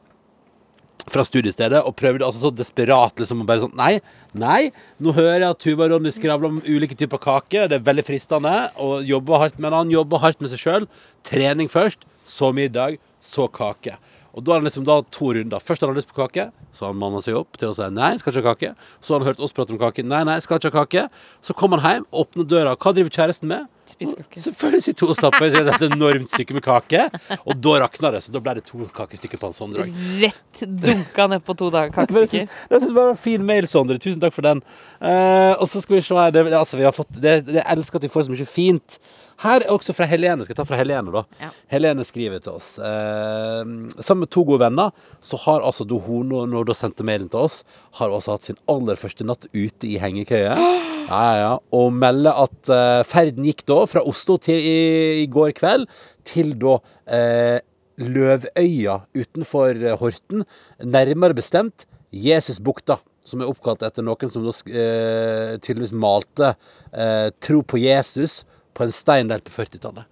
Fra studiestedet og prøvde altså så desperat liksom å bare sånn Nei, nei, nå hører jeg at Tuva og Ronny skravler om ulike typer kake. Det er veldig fristende å jobbe hardt, men han jobber hardt med seg sjøl. Trening først, så middag, så kake. Og da har han liksom da to runder. Først har han lyst på kake, så har han manna seg opp til å si nei, skal ikke ha kake. Så har han hørt oss prate om kake. Nei, nei, skal ikke ha kake. Så kommer han hjem, åpner døra. Hva driver kjæresten med? Spis kake. Selvfølgelig sitter hun og stapper i seg et enormt stykke med kake. Og da rakner det, så da ble det to kakestykker på en sånn dag. Rett dunka ned på to dager kakestykker. Det syns jeg var en fin mail, Sondre. Tusen takk for den. Uh, og så skal vi se her. Det, altså, vi har fått, det, det, elsker at vi får så mye fint. Her er også fra Helene. Skal jeg ta fra Helene, da? Ja. Helene skriver til oss. Eh, sammen med to gode venner, så har altså da hun, når hun sendte mailen til oss, har også hatt sin aller første natt ute i hengekøye. Ja, ja, ja. Og melder at eh, ferden gikk da fra Oslo til i, i går kveld til da eh, Løvøya utenfor Horten. Nærmere bestemt Jesusbukta, som er oppkalt etter noen som da eh, tydeligvis malte eh, tro på Jesus på en stein der på 40-tallet.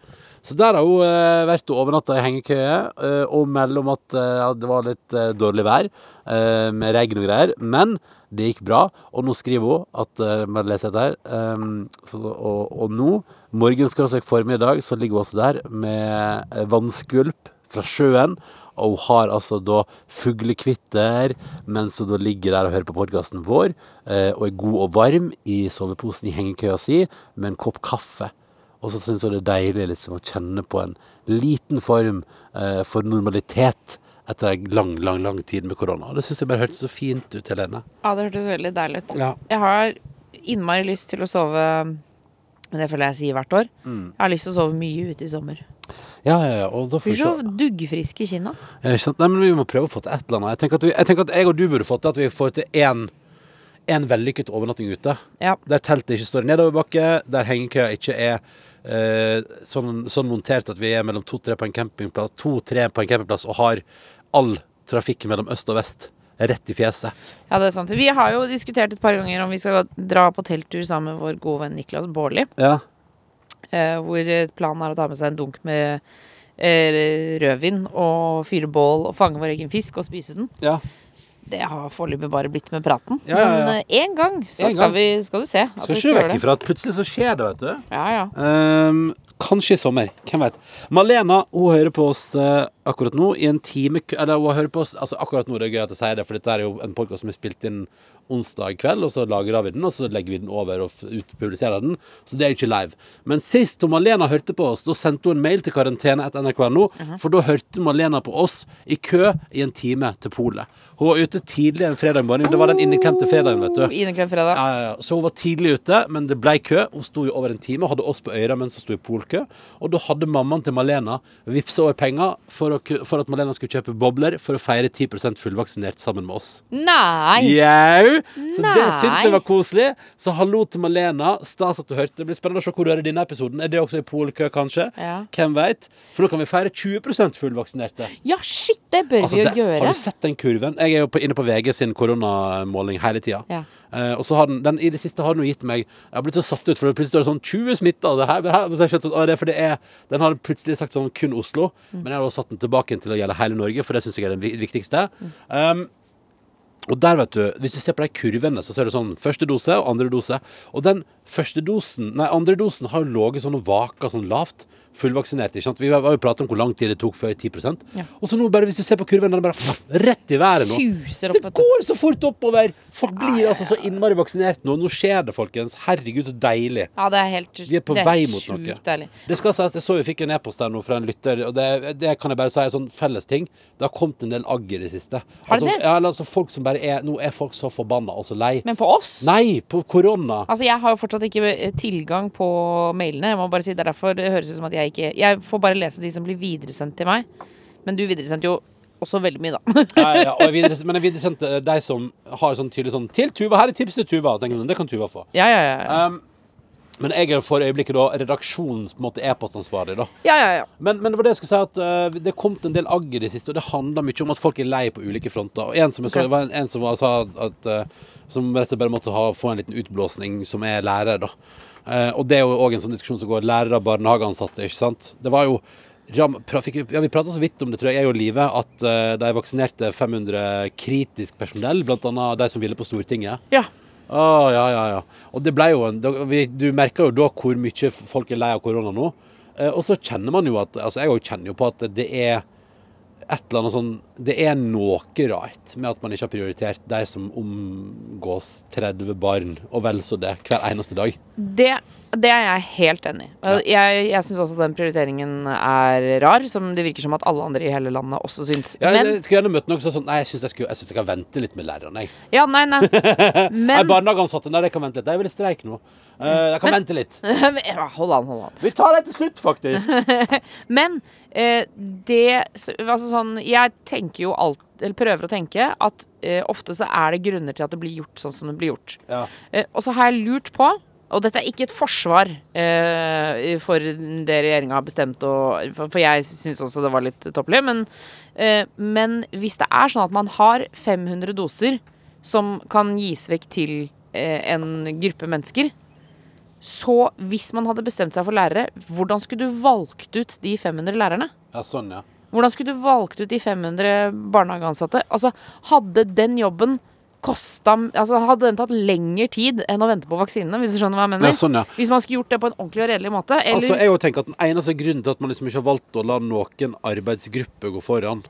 Så der har hun eh, vært og overnatta i hengekøye eh, og melder om at eh, det var litt eh, dårlig vær eh, med regn og greier. Men det gikk bra, og nå skriver hun at eh, Bare les dette her. så, og, og nå, morgenskråstrek formiddag, så ligger hun også der med eh, vannskvulp fra sjøen. Og hun har altså da fuglekvitter mens hun da ligger der og hører på podkasten vår, eh, og er god og varm i soveposen i hengekøya si med en kopp kaffe. Og så syns hun det er deilig liksom, å kjenne på en liten form eh, for normalitet etter lang, lang lang tid med korona. Det syns jeg bare hørtes så fint ut, Helene. Ja, det hørtes veldig deilig ut. Ja. Jeg har innmari lyst til å sove Det føler jeg sier hvert år. Mm. Jeg har lyst til å sove mye ute i sommer. Ja, ja, ja. Og da får vi så se. duggfrisk i kinna. Ja, ikke sant? Nei, men vi må prøve å få til et eller annet. Jeg tenker at, vi, jeg, tenker at jeg og du burde fått til at vi får til én en vellykket overnatting ute. Ja. Der teltet ikke står i nedoverbakke, der hengekøya ikke er sånn, sånn montert at vi er mellom to-tre på en campingplass, to-tre på en campingplass og har all trafikk mellom øst og vest rett i fjeset. Ja, det er sant. Vi har jo diskutert et par ganger om vi skal dra på telttur sammen med vår gode venn Niklas Baarli. Ja. Eh, hvor planen er å ta med seg en dunk med eh, rødvin og fyre bål og fange vår egen fisk og spise den. ja. Det har foreløpig bare blitt med praten. Ja, ja, ja. Men eh, en gang så En skal, gang. vi, skal du se at Skal ikke vekk ifra at plutselig så skjer det, vet du. Ja, ja. Ehm, kanskje i sommer. Hvem vet. Malena hun hører på oss, eh, akkurat nå i en time eller Eller har hørt på oss Altså akkurat nå det er gøy at jeg sier det, for dette er jo en podkast som er spilt inn onsdag kveld, og så lagrer vi den, og så legger vi den over og utpubliserer den. Så det er ikke live. Men sist hun Malena hørte på oss, da sendte hun en mail til karantene etter NRK.no, for da hørte Malena på oss i kø i en time til polet. Hun var ute tidlig en fredag morgen. Det var den inneklemte fredagen, vet du. Inneklemt fredag. Ja, ja, ja. Så hun var tidlig ute, men det ble kø. Hun sto jo over en time hadde oss på øra mens hun sto i polkø. Og da hadde mammaen til Malena vippsa over penger for, å, ku- for at Malena skulle kjøpe bobler for å feire 10% fullvaksinert sammen med oss. Nei! Jau! Så det Nei. syns jeg var koselig. Så hallo til Malena. Stas at du hørte. Det blir spennende å se hvor du er i denne episoden. Er det også i polkø, kanskje? Ja. Hvem veit? For nå kan vi feire 20% fullvaksinerte. Ja, shit, det bør Altså, vi jo det, gjøre. har du sett den kurven? Jeg er jo på, inne på VG sin koronamåling hele tida. Ja. Eh, og så har den, den i det siste har den jo gitt meg Jeg har blitt så satt ut, for det plutselig står det sånn 20 smitta. Det her, det her, så jeg skjønte at, det er fordi jeg, Den har plutselig sagt sånn kun Oslo, Mm. men jeg har også satt den tilbake til å gjelde hele Norge, for det syns jeg er det viktigste. Mm. Um, og der, vet du, hvis du ser på de kurvene, så ser du sånn første dose og andre dose. Og den første dosen, nei, andre dosen har jo ligget sånn og vaka sånn lavt. Fullvaksinert. ikke sant? Vi har jo pratet om hvor lang tid det tok før 10 Ja. Og så nå, bare hvis du ser på kurven, den er bare pff, rett i været nå. Opp, Det går så fort oppover! Folk blir altså så innmari vaksinert nå. Nå skjer det, folkens. Herregud, så deilig. Ja, det er helt Vi er på det vei mot noe. deilig. Det skal sies, Jeg så vi fikk en e-post der nå fra en lytter, og det, det kan jeg bare si er sånn felles ting. Det har kommet en del agg i det siste. Har det altså, det? Ja, altså folk som bare er Nå er folk så forbanna og så lei. Men på oss? Nei, på korona! Altså, Jeg har jo fortsatt ikke eh, tilgang på mailene. Jeg må bare si Det er derfor det høres ut som at jeg ikke Jeg får bare lese de som blir videresendt til meg. Men du videresendte jo også veldig mye, da. Ja, ja, og jeg videre, men jeg videresendte de som har sånn tydelig sånn Til Tuva! Her er tips til Tuva! Tenker sånn, det kan Tuva få. Ja, ja, ja. ja. Um, men jeg er for øyeblikket da redaksjonens e-postansvarlig. da ja, ja, ja. Men, men det var det jeg skulle si at uh, det kom en del agg i det siste, og det handler mye om at folk er lei på ulike fronter. Og en som, jeg så, var en, en som var, sa at uh, Som rett og slett bare måtte ha, få en liten utblåsning, som er lærer, da. Eh, og det er jo òg en sånn diskusjon som går lærere og barnehageansatte, ikke sant. Det var jo ja, Vi prata så vidt om det, tror jeg, jeg og Live, at eh, de vaksinerte 500 kritisk personell, bl.a. de som ville på Stortinget. ja. Å, ja, ja, ja. Og det ble jo en, Du merker jo da hvor mye folk er lei av korona nå. Eh, og så kjenner man jo at Altså, jeg òg kjenner jo på at det er et eller annet sånn Det er noe rart med at man ikke har prioritert de som omgås 30 barn, og vel så det, hver eneste dag. Det, det er jeg helt enig i. Jeg, jeg syns også den prioriteringen er rar, som det virker som at alle andre i hele landet også syns. Ja, Men jeg skulle gjerne møtt noen som sa sånn Nei, jeg syns jeg, skulle- jeg, synes jeg kan vente litt med lærerne, jeg. Ja, nei, nei. Nei, barnehageansatte, nei, det kan vente litt. Jeg vil i streik nå. Uh, jeg kan Men- vente litt. Hold an, hold an. Vi tar det til slutt, faktisk. Men uh, det Altså sånn Jeg tenker jo alt Eller prøver å tenke at uh, ofte så er det grunner til at det blir gjort sånn som det blir gjort. Ja. Og så har jeg lurt på og dette er ikke et forsvar eh, for det regjeringa har bestemt, og, for, jeg syns også det var litt toppelig. Men, eh, men hvis det er sånn at man har 500 doser som kan gis vekk til eh, en gruppe mennesker, så hvis man hadde bestemt seg for lærere, hvordan skulle du valgt ut de 500 lærerne? ja, sånn, ja. Hvordan skulle du valgt ut de 500 barnehageansatte? Altså, hadde den jobben kosta Altså, hadde den tatt lengre tid enn å vente på vaksinene, hvis du skjønner hva jeg mener? ja sånn, ja. Hvis man skulle gjort det på en ordentlig og redelig måte? Eller Altså, jeg tenker at Den eneste grunnen til at man liksom ikke har valgt å la noen arbeidsgruppe gå foran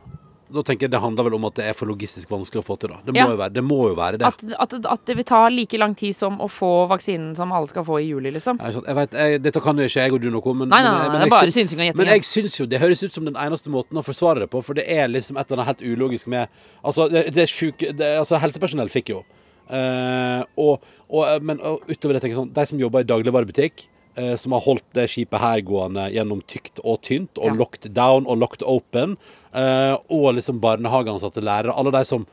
Da tenker jeg Det handler vel om at det er for logistisk vanskelig å få til. da Det må, Ja. jo, være, det, må jo være det. at, at, at det vil ta like lang tid som å få vaksinen som alle skal få i juli, liksom? Jeg, jeg vet, jeg, dette kan jo ikke jeg og du noe om, men, Nei, nei, men, nei, men det er jeg syns- Men jeg syns jo det høres ut som den eneste måten å forsvare det på, for det er liksom et eller annet helt ulogisk med Altså, det, det er sjuke det, Altså, helsepersonell fikk jo. Uh, og, og, men og utover det tenker jeg sånn De som jobber i dagligvarebutikk, eh, som har holdt det skipet her gående gjennom tykt og tynt, og Ja. locked down og locked open, eh, og liksom barnehageansatte lærere, alle de som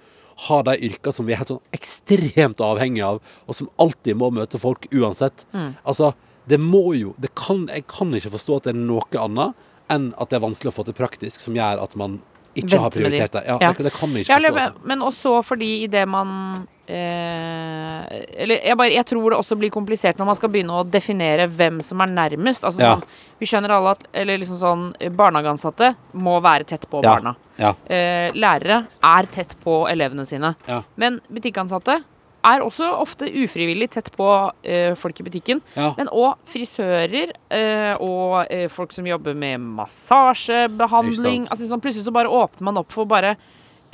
har de yrkene som vi er helt sånn ekstremt avhengige av, og som alltid må møte folk uansett. Mm. Altså, det må jo det kan, Jeg kan ikke forstå at det er noe annet enn at det er vanskelig å få til praktisk, som gjør at man ikke har med de. prioritert det. Ja, Ja. Det, det kan vi ikke Ja, forstå. eller, Altså. men også fordi idet man eh, Eller jeg, bare, jeg tror det også blir komplisert når man skal begynne å definere hvem som er nærmest. Altså Ja. sånn, vi skjønner alle at Eller liksom sånn Barnehageansatte må være tett på Ja. barna. Ja. Eh, lærere er tett på elevene sine. Men butikkansatte er også ofte ufrivillig tett på eh, folk i butikken. Men òg frisører eh, og eh, folk som jobber med massasjebehandling. Altså, sånn, plutselig så bare åpner man opp for bare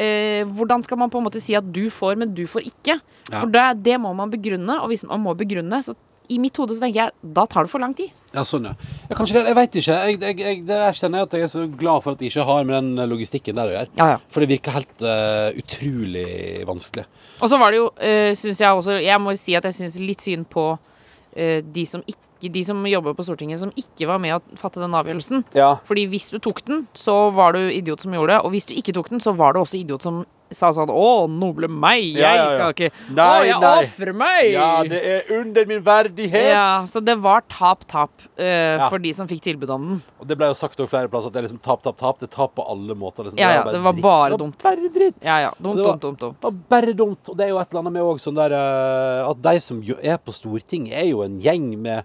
eh, Hvordan skal man på en måte si at du får, men du får ikke? Ja. For det, det må man begrunne, og hvis man må begrunne, så i mitt hode så tenker jeg da tar det for lang tid. Ja, sånn, ja. ja kanskje det. Jeg veit ikke. Jeg, jeg, jeg, det erkjenner jeg at jeg er så glad for at jeg ikke har med den logistikken der å gjøre. Ja, ja. For det virker helt uh, utrolig vanskelig. Og så var det jo, uh, syns jeg også Jeg må si at jeg syns litt synd på uh, de som ikke De som jobber på Stortinget som ikke var med å fatte den avgjørelsen. Ja. Fordi hvis du tok den, så var du idiot som gjorde det. Og hvis du ikke tok den, så var du også idiot som sa sånn Å, noble meg, jeg Ja, ja, ja. skal ikke Nei, Å, jeg ofrer meg! er under min verdighet. Ja, så det var tap-tap uh, Ja. for de som fikk tilbud om den. Og det ble jo sagt over flere plasser at det er liksom tap, tap, tap. Det er tap på alle måter. Liksom. Ja, ja, det var dritt. bare Det var dumt. Bare dritt. Ja, ja. Dumt, var- dumt, dumt. dumt. Det var bare dumt. Og det er jo et eller annet med òg sånn der uh, At de som er på Stortinget, er jo en gjeng med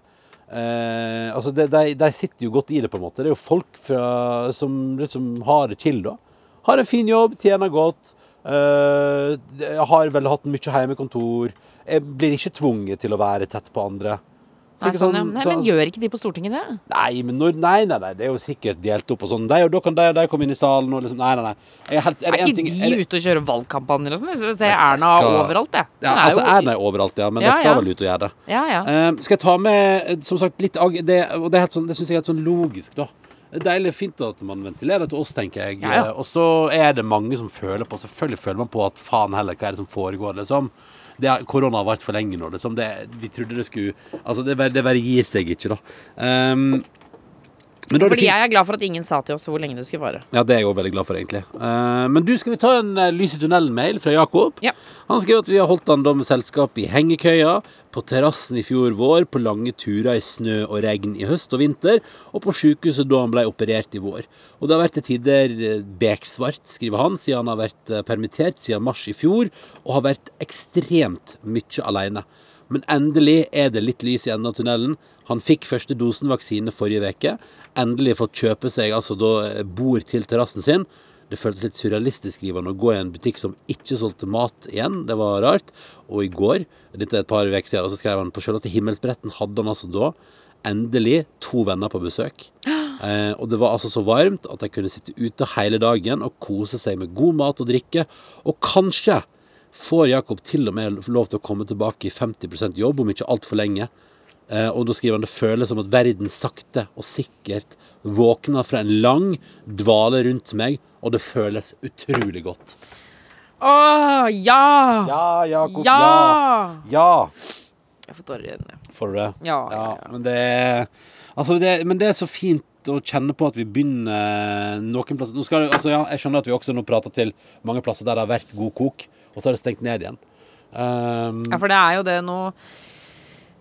eh, Altså, de, de, de sitter jo godt i det, på en måte. Det er jo folk fra, som liksom har det chill, da. Har en fin jobb, tjener godt. eh, har vel hatt mye hjemmekontor. Jeg blir ikke tvunget til å være tett på andre. Så Nei, sånn, sånn, ja. sånn- Nei, sånn- men gjør ikke de på Stortinget det? Nei, men når, nei, nei, nei, det er jo sikkert delt opp og sånn. Og da kan de, de komme inn i salen og liksom Nei, nei, nei. Er, helt, er Er ikke ting de er det, ute og kjører valgkampanjer og sånn? Jeg ser Erna skal- overalt, jeg. ja, altså, jo- Erna er overalt, ja, men Ja, jeg skal vel ut og gjøre det. Ja, ja. Eh, skal jeg ta med, eh, som sagt, litt Det, og det, sånn, det syns jeg er helt sånn logisk, da. Det er deilig fint at man ventilerer til oss, tenker jeg. Ja. Eh, Og så er det mange som føler på Selvfølgelig føler man på at faen heller, hva er det som foregår, liksom. Er, korona har vært for lenge nå. Liksom. Det, vi trodde det skulle Altså, det, bare- det bare gir seg ikke, da. Um, men da er det Fordi fint. jeg er glad for at ingen sa til oss hvor lenge det skulle vare. Ja, det er jeg òg veldig glad for, egentlig. Uh, men du, skal vi ta en uh, lys i tunnelen-mail fra Jakob? Ja. Han skriver at vi har holdt han da med selskap i hengekøya, på terrassen i fjor vår, på lange turer i snø og regn i høst og vinter, og på sykehuset da han ble operert i vår. Og det har vært til tider eh, beksvart, skriver han, siden han har vært permittert siden mars i fjor, og har vært ekstremt mye alene. Men endelig er det litt lys i enden av tunnelen. Han fikk første dosen vaksine forrige uke. Endelig fått kjøpe seg altså da eh, bord til terrassen sin. Det føltes litt surrealistisk han, å gå i en butikk som ikke solgte mat igjen. Det var rart. Og i går, dette er et par uker siden, så skrev han på selveste himmelsbretten hadde han altså da endelig to venner på besøk. Eh, og det var altså så varmt at de kunne sitte ute hele dagen og kose seg med god mat og drikke. Og kanskje får Jakob til og med lov til å komme tilbake i 50% jobb om ikke altfor lenge. Eh, og da skriver han det føles som at verden sakte og sikkert våkner fra en lang dvale rundt meg, og det føles utrolig godt. Å, ja! Ja, Jakob. Ja! Ja. ja. Jeg får tårer i øynene. Får du det? Ja, ja, ja. Men det er Altså, det, men det er så fint å kjenne på at vi begynner noen plasser Nå skal altså, ja, Jeg skjønner at vi også nå prater til mange plasser der det har vært god kok, og så har det stengt ned igjen. Um, Ja, for det er jo det nå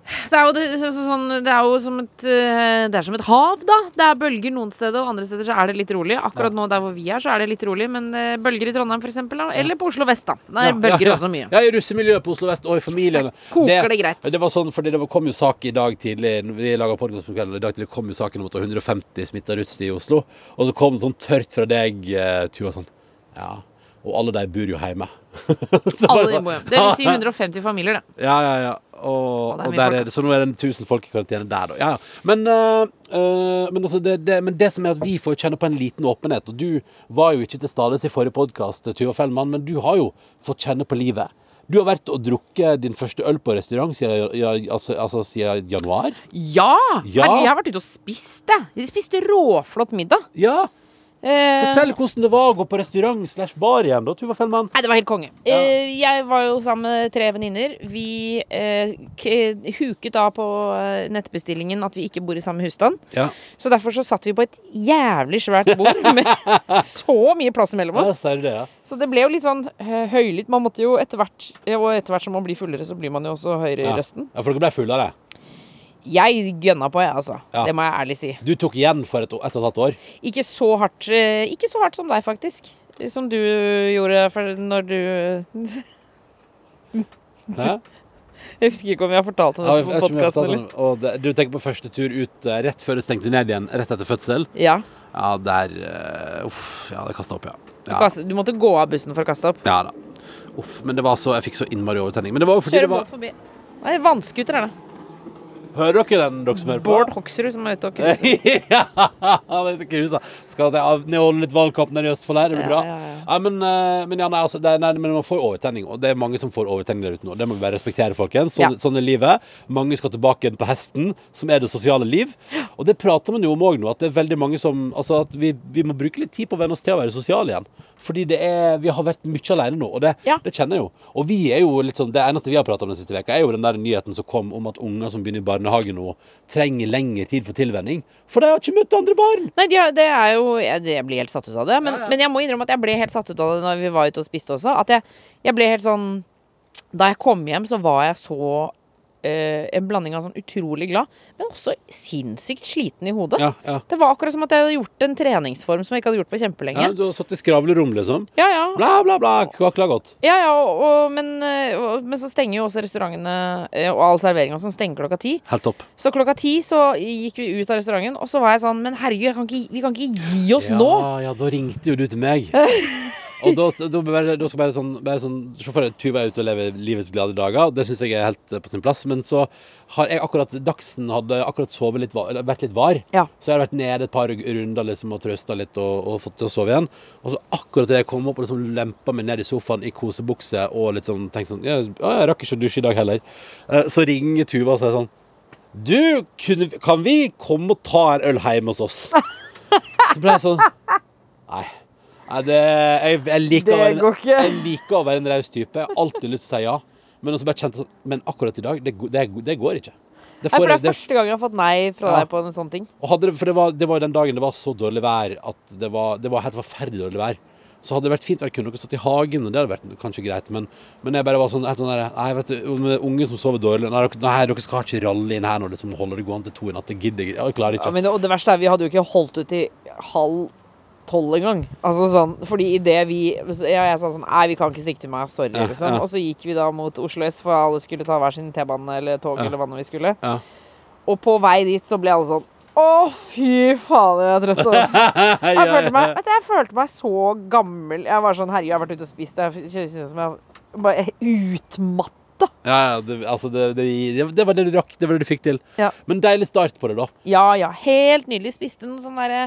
det er, det, så, så, sånn, det er jo som et eh, Det er som et hav, da. Det er bølger noen steder, og andre steder så er det litt rolig. Akkurat nå der hvor vi er, så er det litt rolig, men eh, bølger i Trondheim, da. Eller på Oslo vest, da. Der ja, bølger ja, også mye. Ja, i russemiljøet på Oslo vest og i familiene. Koker det greit. Det var sånn, fordi det kom jo sak i dag tidlig Vi laga podkast på kvelden, i dag tidlig kom jo saken om at det var 150 smitta russ i Oslo. Og så kom det sånn tørt fra deg, eh, Tuva, sånn Ja. Og alle de bor jo hjemme. Alle de bor hjemme. Det vil si 150 familier, det. Ja, ja, ja. Og, og der er det, så nå er det 1000 folk i karantene der, da. Ja, ja. Men, øh, øh, men, altså det, det, men det som er at vi får kjenne på en liten åpenhet. Og du var jo ikke til stades i forrige podkast, Tuva Fellmann, men du har jo fått kjenne på livet. Du har vært og drukket din første øl på restaurant siden, ja, altså, altså siden januar. Ja! Ja. Herlig, jeg har vært ute og spist, jeg. Vi spiste råflott middag. Ja! Eh, Fortell hvordan det var å gå på restaurant slash bar igjen, da, Tuva Fellmann. Nei, det var helt konge. Eh, jeg var jo sammen med tre venninner. Vi eh, huket av på eh, nettbestillingen at vi ikke bor i samme husstand. Ja. Så derfor så satt vi på et jævlig svært bord med så mye plass mellom oss. Ja, det, ja. Så det ble jo litt sånn eh, høylytt. Man måtte jo etter hvert Og etter hvert som man blir fullere, så blir man jo også høyere Ja. i røsten. ja, for dere ble fullere. Jeg gønna på, jeg, altså. Ja. Det må jeg ærlig si. Du tok igjen for et, et og et halvt år. Ikke så hardt eh, Ikke så hardt som deg, faktisk. Som du gjorde for når du Hæ? Jeg husker ikke om vi har fortalt om dette jeg på jeg podkasten, du tenker på første tur ut eh, rett før det stengte ned igjen, rett etter fødsel? Ja. Ja, der eh, Uff. Ja, det kasta opp, ja. Du, Ja, kastet- du måtte gå av bussen for å kaste opp. ja da. Uff, men det var så, jeg fikk så innmari overtenning. Men det var jo fordi Kjører det var båt forbi. Nei, vannskuter er det. Hører dere den, dere som hører på? Bård Hoksrud som er ute og cruiser. ja, det heter cruisa. Skal jeg av- ned og holde litt valgkamp nede i Østfold her, det blir bra. ja, ja. Ja, men, eh, men ja, nei, altså, det, nei, men man får overtenning, og det er mange som får overtenning der ute nå. Det må vi bare respektere, folkens. Sånn, sånn er livet. Mange skal tilbake på hesten, som er det sosiale liv. Og det prater man jo om òg nå, at det er veldig mange som Altså at vi, vi må bruke litt tid på å venne oss til å være sosiale igjen. Fordi det er, vi har vært mye alene nå, og det, det kjenner jeg jo. Og vi er jo litt sånn, det eneste vi har pratet om den siste veka, er jo den der nyheten som kom om at unger som begynner i barnehage nå, trenger lengre tid for tilvenning. For de har ikke møtt andre barn! Nei, det er jo Jeg, jeg blir helt satt ut av det. Men, Ja, ja. men jeg må innrømme at jeg ble helt satt ut av det når vi var ute og spiste også. At jeg, jeg ble helt sånn Da jeg kom hjem, så var jeg så En blanding av sånn utrolig glad, men også sinnssykt sliten i hodet. Ja, ja. Det var akkurat som at jeg hadde gjort en treningsform som jeg ikke hadde gjort på kjempelenge. ja du har satt i skravlerom, liksom. Ja, ja. Bla, bla, bla. Kvakla godt. ja, ja og, og, men, eh, og, men så stenger jo også restaurantene eh, og all serveringa sånn stenger klokka ti. Helt topp. Så klokka ti så gikk vi ut av restauranten, og så var jeg sånn Men herregud, kan ikke, vi kan ikke gi oss ja, nå! Ja, da ringte jo du til meg. Og da, da, bare, da skal bare sånn, bare sånn Se for deg Tuva er ute og lever livets glade dager. Det syns jeg er helt eh, på sin plass. Men så har jeg akkurat Dagsen hadde akkurat sovet litt, vært litt var. Ja. Så jeg har vært nede et par runder liksom, og trøsta litt og, og fått til å sove igjen. Og så akkurat da jeg kom opp og liksom lempa meg ned i sofaen i kosebukse og litt sånn tenkte sånn ja, ja, Jeg rakk ikke å dusje i dag heller. Eh, Så ringer Tuva og sier sånn Du, kunne, kan vi komme og ta en øl hjemme hos oss? Så ble jeg sånn Nei. Nei det, jeg, jeg, liker Det å være ikke. jeg liker å være en raus type. Jeg har alltid lyst til å si ja. Men, kjente sånn, men akkurat i dag, det, det, det går ikke. Det Nei, for det er er første gang jeg har fått nei fra Ja. deg på en sånn ting. hadde det, for det var, det var den dagen det var så dårlig vær at det var, det var helt forferdelig dårlig vær. Så hadde det vært fint å kunne stått i hagen, og det hadde vært kanskje greit. Men, men jeg bare var sånn, sånn der, Nei, vet du, med unge som sover dårlig Nei, dere, skal ikke ralle inn her når det liksom holder det gående til to i natt. Det gidder jeg. Jeg klarer Ja, men det, og det verste er, vi hadde jo ikke holdt ut i halv tolv engang. Altså sånn, fordi i det vi ja, Jeg sa sånn Nei, vi kan ikke stikke til meg. Sorry, Ja, liksom. Og så gikk vi da mot Oslo S, for alle skulle ta hver sin T-bane eller tog eller hva nå vi skulle. Ja. Og på vei dit så ble alle sånn Å, fy faen, jeg er trøtt. ass. Jeg følte, meg, jeg følte meg så gammel. Jeg var sånn Herregud, jeg har vært ute og spist. Jeg kjennes som jeg bare utmatta. Ja, ja, det, altså det, det, det var det du drakk. Det var det du fikk til. Ja. Men deilig start på det, da. Ja ja, helt nydelig. Spiste noe sånn derre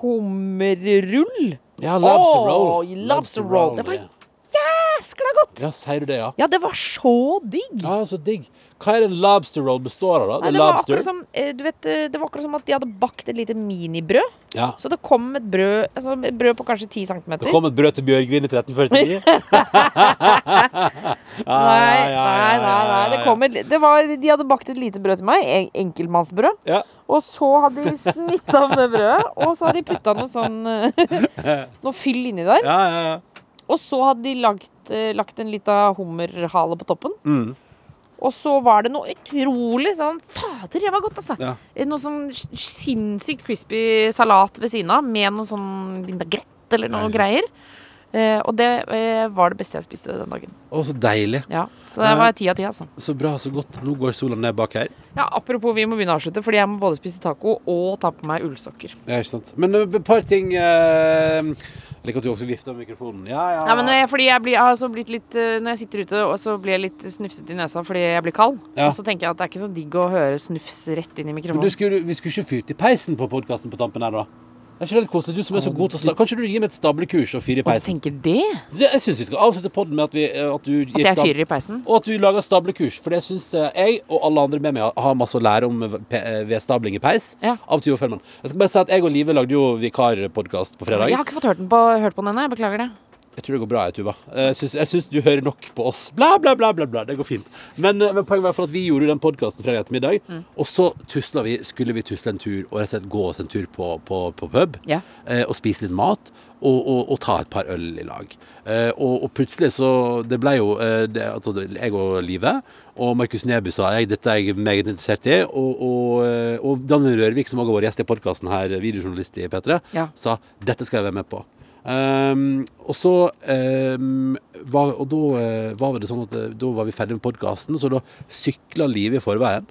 hummerrull. Ja, lobster roll. lobster roll. Det var ja. Jæskla godt! ja, sier du det, ja? Ja, det var så digg. Ja, så digg. Hva er det en lobster roll består av, da? Nei, Det var akkurat som, eh, du vet, eh, det var akkurat som at de hadde bakt et lite minibrød. Ja. Så det kom et brød, altså et brød på kanskje 10 cm. Det kom et brød til Bjørgvin i 1349. Nei, nei, nei, nei. Det kom et, det var, de hadde bakt et lite brød til meg. en- Enkeltmannsbrød. Ja. Og så hadde de snitt av det brødet, og så hadde de putta noe sånn eh, Noe fyll inni der. Ja, ja, ja. Og så hadde de lagt, eh, lagt en lita hummerhale på toppen. Mm. Og så var det noe utrolig sånn Fader, det var godt, altså. Ja. Eh, Noe sånn sinnssykt crispy salat ved siden av, med noe sånn vindagrett eller noe greier. Eh, og det eh, var det beste jeg spiste den dagen. Å, så deilig. Ja, Så det var ti av ti, altså. Så bra, så godt. Nå går sola ned bak her. Ja, Apropos, vi må begynne å avslutte, fordi jeg må både spise taco og ta på meg ullsokker. Ja, ikke sant. Men eh, et par ting eh, Jeg liker at du også vifter med mikrofonen. Ja, ja. Ja, men jeg, fordi jeg, blir, jeg har blitt litt eh, Når jeg sitter ute, og så blir jeg litt snufsete i nesa fordi jeg blir kald. Ja. Og så tenker jeg at det er ikke så digg å høre snufs rett inn i Men du mikrofonen. skulle, vi skulle ikke fyrt i peisen på podkasten på tampen her, da? Er ikke det litt koselig? Du som er så god til å sta Kanskje du gir meg et stablekurs og fyre i Og tenker det? Jeg syns vi skal avslutte podden med at, vi, eh, at du At jeg fyrer i peisen? Og at du lager stablekurs. For det syns jeg og alle andre med meg har masse å lære om eh, vedstabling i peis. Ja. Av Tuva Fellmann. Jeg skal bare si at jeg og Live lagde jo vikarpodkast på fredag. Jeg har ikke fått hørt, den på, hørt på den ennå. Jeg beklager det. Jeg tror det går bra, jeg, Tuva. Jeg syns, du hører nok på oss. Bla, bla, bla, bla. bla. Det går fint. Men, eh, men poenget var for at vi gjorde den podkasten fredag ettermiddag, Mm. og så tusla vi, skulle vi tusle en tur og rett og slett gå oss en tur på, på, på pub. Ja. eh, og spise litt mat. Og, og, og ta et par øl i lag. Eh, og, og plutselig så Det ble jo det, altså, jeg og Live og Markus Neby sa jeg, dette er jeg meget interessert i. Og, og, og Daniel Rørvik, som også har vår gjest i podkasten her, videojournalist i P3, Ja. sa dette skal jeg være med på. Ehm, og så um, var, Og da uh, var det sånn at eh, da var vi ferdig med podkasten, så da sykla Live i forveien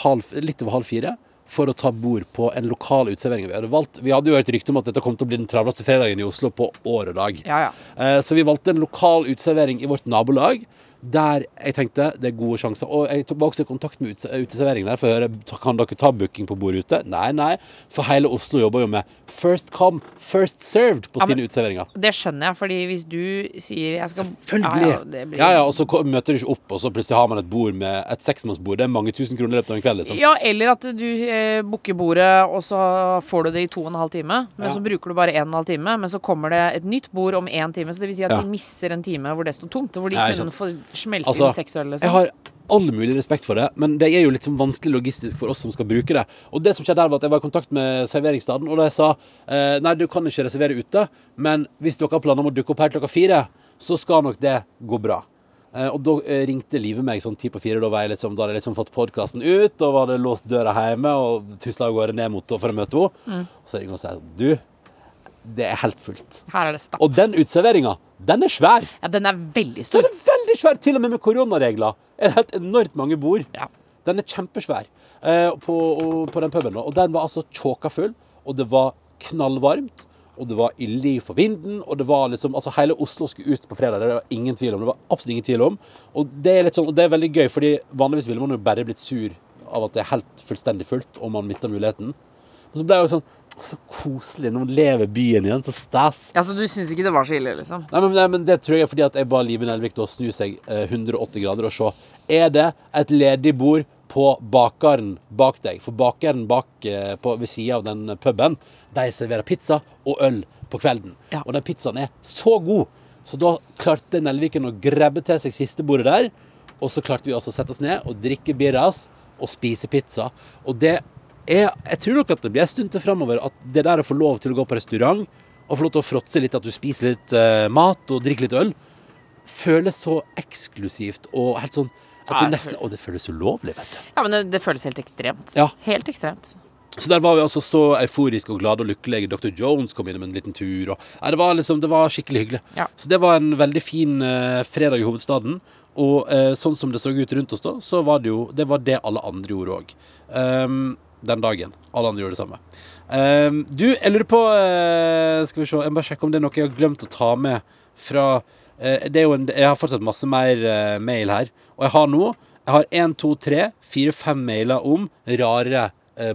halv, litt over halv fire for å ta bord på en lokal uteservering vi hadde valgt. Vi hadde jo hørt rykte om at dette kom til å bli den travleste fredagen i Oslo på år og dag. Ja, ja. Uh, Så vi valgte en lokal uteservering i vårt nabolag. Der jeg tenkte det er gode sjanser. Og jeg var også i kontakt med uteserveringen der for kan dere ta booking på bordet ute. Nei, nei. For hele Oslo jobber jo med first come, first served på Ja, sine uteserveringer. Det skjønner jeg, fordi hvis du sier jeg skal Selvfølgelig. Ja, Ja, ja, blir... ja, og så møter du ikke opp, og så plutselig har man et bord med et seksmannsbord. Det er mange tusen kroner i løpet av en kveld, liksom. Ja, eller at du eh, booker bordet, og så får du det i to og en halv time. Men Ja. så bruker du bare en og en halv time, men så kommer det et nytt bord om én time. Så det vil si at Ja. de misser en time hvor det står tomt, og hvor de kunne få smelte Altså, inn seks liksom. Jeg har all mulig respekt for det, men det er jo litt sånn vanskelig logistisk for oss som skal bruke det. Og det som skjedde der var at jeg var i kontakt med serveringsstaden, og de sa eh, nei, du kan ikke reservere ute, men hvis dere har planer om å dukke opp her klokka fire, så skal nok det gå bra. Eh, og da eh, ringte Live meg sånn ti på fire. Da, var jeg liksom, da hadde jeg liksom fått podkasten ut, og hadde låst døra hjemme og tusla av gårde ned mot henne for å møte henne. Og så ringer hun og sier du, det er helt fullt. Her er det stapp. Og den uteserveringa, den er svær. Ja, den er veldig stor. Den er veldig svær, til og med med koronaregler. Er det helt enormt mange bord. Ja. Den er kjempesvær eh, på, på den puben. Og den var altså tjåka full, og det var knallvarmt. Og det var ille for vinden, og det var liksom Altså, hele Oslo skulle ut på fredag. Det var ingen tvil om. Det var absolutt ingen tvil om. Og det er litt sånn, og det er veldig gøy, fordi vanligvis ville man jo bare blitt sur av at det er helt fullstendig fullt, og man mister muligheten. Og så ble jeg jo sånn Så koselig. Nå lever byen igjen. Så stas. Ja, Så du syns ikke det var så ille, liksom? Nei men, nei, men det tror jeg er fordi at jeg ba Live Nelvik da snu seg eh, 180 grader og se. Er det et ledig bord på bakeren bak deg? For bakeren bak eh, på, ved sida av den puben, de serverer pizza og øl på kvelden. Ja. Og den pizzaen er så god. Så da klarte Nelviken å grabbe til seg siste bordet der. Og så klarte vi også å sette oss ned og drikke birras og spise pizza. Og det er Jeg tror nok at det blir en stund til framover at det der å få lov til å gå på restaurant og få lov til å fråtse litt, at du spiser litt uh, mat og drikker litt øl, føles så eksklusivt og helt sånn at det nesten Og det føles ulovlig, vet du. Ja, men det, det føles helt ekstremt. Ja. Helt ekstremt. Så der var vi altså så euforiske og glade og lykkelige. Dr. Jones kom inn med en liten tur. Og, nei, det, var liksom, det var skikkelig hyggelig. Ja. Så det var en veldig fin uh, fredag i hovedstaden. Og uh, sånn som det så ut rundt oss da, så var det jo Det var det alle andre gjorde òg. Den dagen. Alle andre gjorde det samme. Um, du, jeg lurer på uh, Skal vi se, jeg må bare sjekke om det er noe jeg har glemt å ta med fra uh, det er jo en, Jeg har fortsatt masse mer uh, mail her. Og jeg har nå Jeg har én, to, tre, fire, fem mailer om rare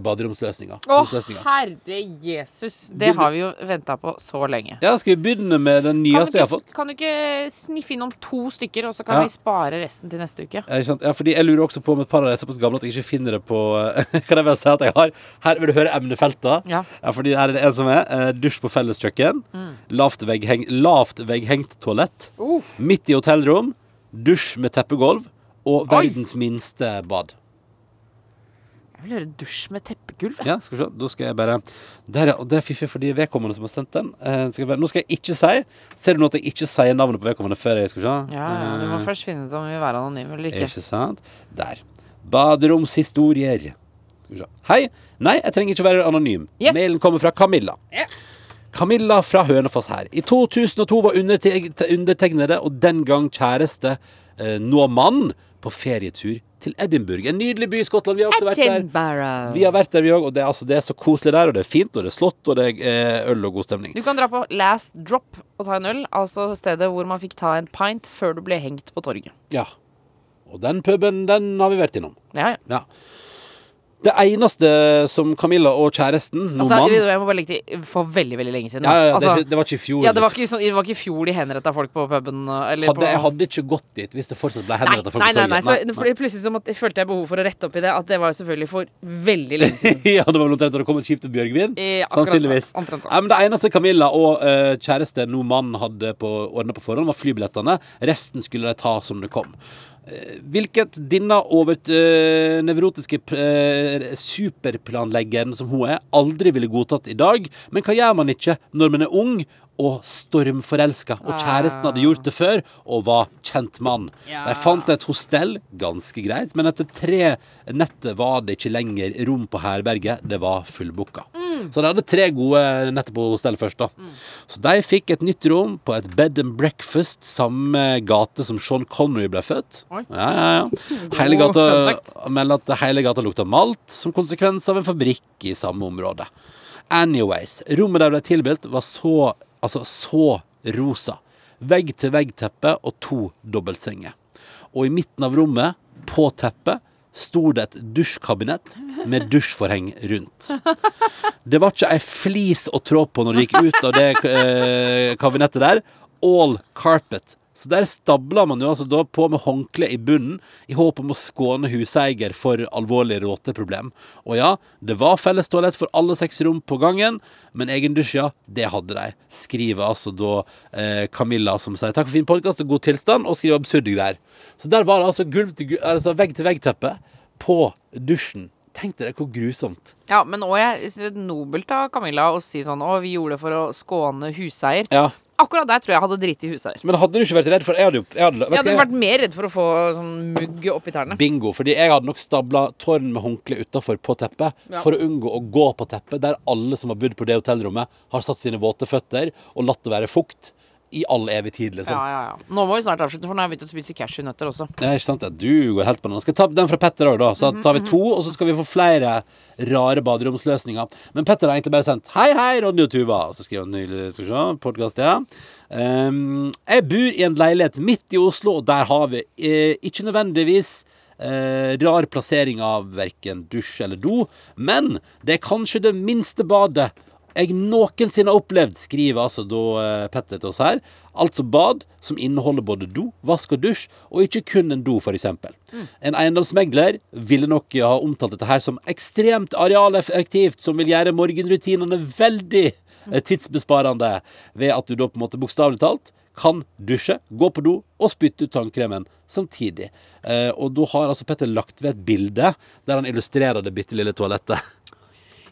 baderomsløsninger. Å, Husløsninger. herre Jesus. Det har vi jo venta på så lenge. Ja, skal vi begynne med den Kan du, jeg har ikke, fått? kan du ikke sniffe innom to stykker, og så kan Ja. vi spare resten til neste uke? Ja, ikke sant? ja, fordi jeg lurer også på om et par av de er såpass gamle at jeg ikke finner det på eh, Kan jeg bare si at jeg har Her vil du høre emnefelta. Ja. Ja, fordi her er det en som er eh, dusj på felleskjøkken. Lavt, veggheng, lavt vegghengt toalett. Uh. Midt i hotellrom. Dusj med teppegulv. Og Oi. verdens minste bad. Jeg vil høre dusj med teppegulv. Ja, skal vi se. Da skal jeg bare Der. Og det er fiffig fordi vedkommende som har sendt den eh, skal bare, Nå skal jeg ikke si Ser du nå at jeg ikke sier navnet på vedkommende før jeg skal se? Ja, ja, du må Eh, først finne ut om vi vil være anonyme eller ikke. Ikke sant? Der. Baderomshistorier. Skal vi se. Hei. Nei, jeg trenger ikke være anonym. Yes. Mailen kommer fra Camilla. Yeah. Camilla fra Hønefoss her. I 2002 var undertegnede og den gang kjæreste eh, nå mann på ferietur til Edinburgh. En nydelig by i Skottland. Vi har også vært der. Vi har vært der, vi òg. Og det altså, det er så koselig der. Og det er fint, og det er slått, og det er eh, øl og god stemning. Du kan dra på Last Drop og ta en øl, altså stedet hvor man fikk ta en pint før du ble hengt på torget. Ja. Og den puben, den har vi vært innom. Ja, ja. Ja. Det eneste som Camilla og kjæresten, nå Altså, mann jeg må bare legge til for veldig, veldig lenge siden. ja, ja, ja, altså, det, det var ikke i fjor. ja, det var liksom. ikke, sånn, det var ikke i fjor de henretta folk på puben. Hadde, på... jeg hadde ikke gått dit hvis det fortsatt ble henretta folk nei, på nei, nei, nei, så for- plutselig så måtte, følte jeg behov for å rette opp i det. At det var jo selvfølgelig for veldig lenge siden. ja, det var vel omtrent da det kom et skip til Bjørgvin. Ja. Sannsynligvis. Omtrent ja, Nei, men det eneste Camilla og uh, kjæreste, nå mann, hadde ordna på forhånd, var flybillettene. Resten skulle de ta som det kom. Eh, Hvilket denne overnevrotiske eh, uh, superplanleggeren som hun er, aldri ville godtatt i dag. Men hva gjør man ikke når man er ung og stormforelska, og kjæresten hadde gjort det før og var kjent mann? Ja. De fant et hostell, ganske greit, men etter tre netter var det ikke lenger rom på herberget. Det var fullbooka. Mm. Så de hadde tre gode netter på hostellet først, da. Så de fikk et nytt rom på et bed and breakfast, samme gate som Sean Connery ble født. Oi. Ja, ja, ja. Hele gata melder at hele gata lukta malt, som konsekvens av en fabrikk i samme område. Anyways, rommet der ble tilbudt, var så, altså så rosa. Vegg-til-vegg-teppe og to dobbeltsenger. Og i midten av rommet, på teppet, sto det et dusjkabinett med dusjforheng rundt. Det var ikke ei flis å trå på når du gikk ut av det eh, kabinettet der. All carpet. Så der stabla man jo altså da på med håndkle i bunnen i håp om å skåne huseier for alvorlig råteproblem. Og ja, det var felles toalett for alle seks rom på gangen, men egen dusj, ja, det hadde de. Skriver altså da eh, Camilla, som sier takk for fin podkast og god tilstand, og skriver absurde greier. Så der var det altså gulv til gulv, altså vegg-til-vegg-teppe på dusjen. Tenk dere hvor grusomt. Ja, men òg nobelt av Camilla å si sånn Å, vi gjorde det for å skåne huseier. Ja, Akkurat der tror jeg jeg hadde driti i huseier. Men hadde du ikke vært redd for Jeg hadde jo jeg hadde, vet Jeg hadde jeg- vært mer redd for å få sånn mugg oppi tærne. Bingo. Fordi jeg hadde nok stabla tårn med håndkle utafor på teppet Ja. for å unngå å gå på teppet der alle som har bodd på det hotellrommet, har satt sine våte føtter og latt det være fukt i all evig tid, liksom. Ja, ja, ja. Nå må vi snart avslutte, for nå har jeg begynt å spise cashewnøtter også. Det er ikke sant, Ja, Du går helt på den. Skal jeg ta den fra Petter òg, da? Så Mhm, tar vi to, og så skal vi få flere rare baderomsløsninger. Men Petter har egentlig bare sendt Hei, hei, Ronny og Tuva. Så skriver han nylig, skal vi se, podkast, ja. Um, jeg bor i en leilighet midt i Oslo, og der har vi eh, ikke nødvendigvis eh, rar plassering av verken dusj eller do, men det er kanskje det minste badet jeg noensinne har opplevd, skriver altså da eh, Petter til oss her. Altså bad som inneholder både do, vask og dusj, og ikke kun en do, f.eks. En eiendomsmegler ville nok ha omtalt dette her som ekstremt arealeffektivt, som vil gjøre morgenrutinene veldig eh, tidsbesparende, ved at du da på en måte bokstavelig talt kan dusje, gå på do og spytte ut tannkremen samtidig. Eh, og da har altså Petter lagt ved et bilde der han illustrerer det bitte lille toalettet.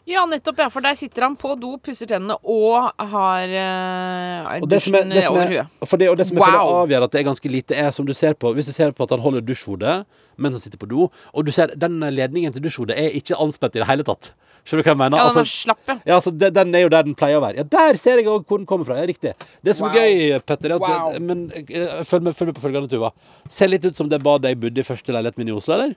Ja, nettopp, ja. For der sitter han på do, pusser tennene og har uh, Og er, dusjen det som over er, huet. for det, og det som jeg Wow. avgjør at det er ganske lite, er som du ser på Hvis du ser på at han holder dusjhodet mens han sitter på do, og du ser den ledningen til dusjhodet er ikke anspent i det hele tatt. Skjønner du hva jeg mener? Ja, den Altså, er slapp, ja. ja, altså, det, Den er jo der den pleier å være. Ja, Der ser jeg også hvor den kommer fra. Ja, riktig. Det som Wow. er gøy, Petter, er at Wow. Men eh, følg med, følg med på følgende, Tuva. Ser litt ut som det badet jeg bodde i første leiligheten min i Oslo, eller?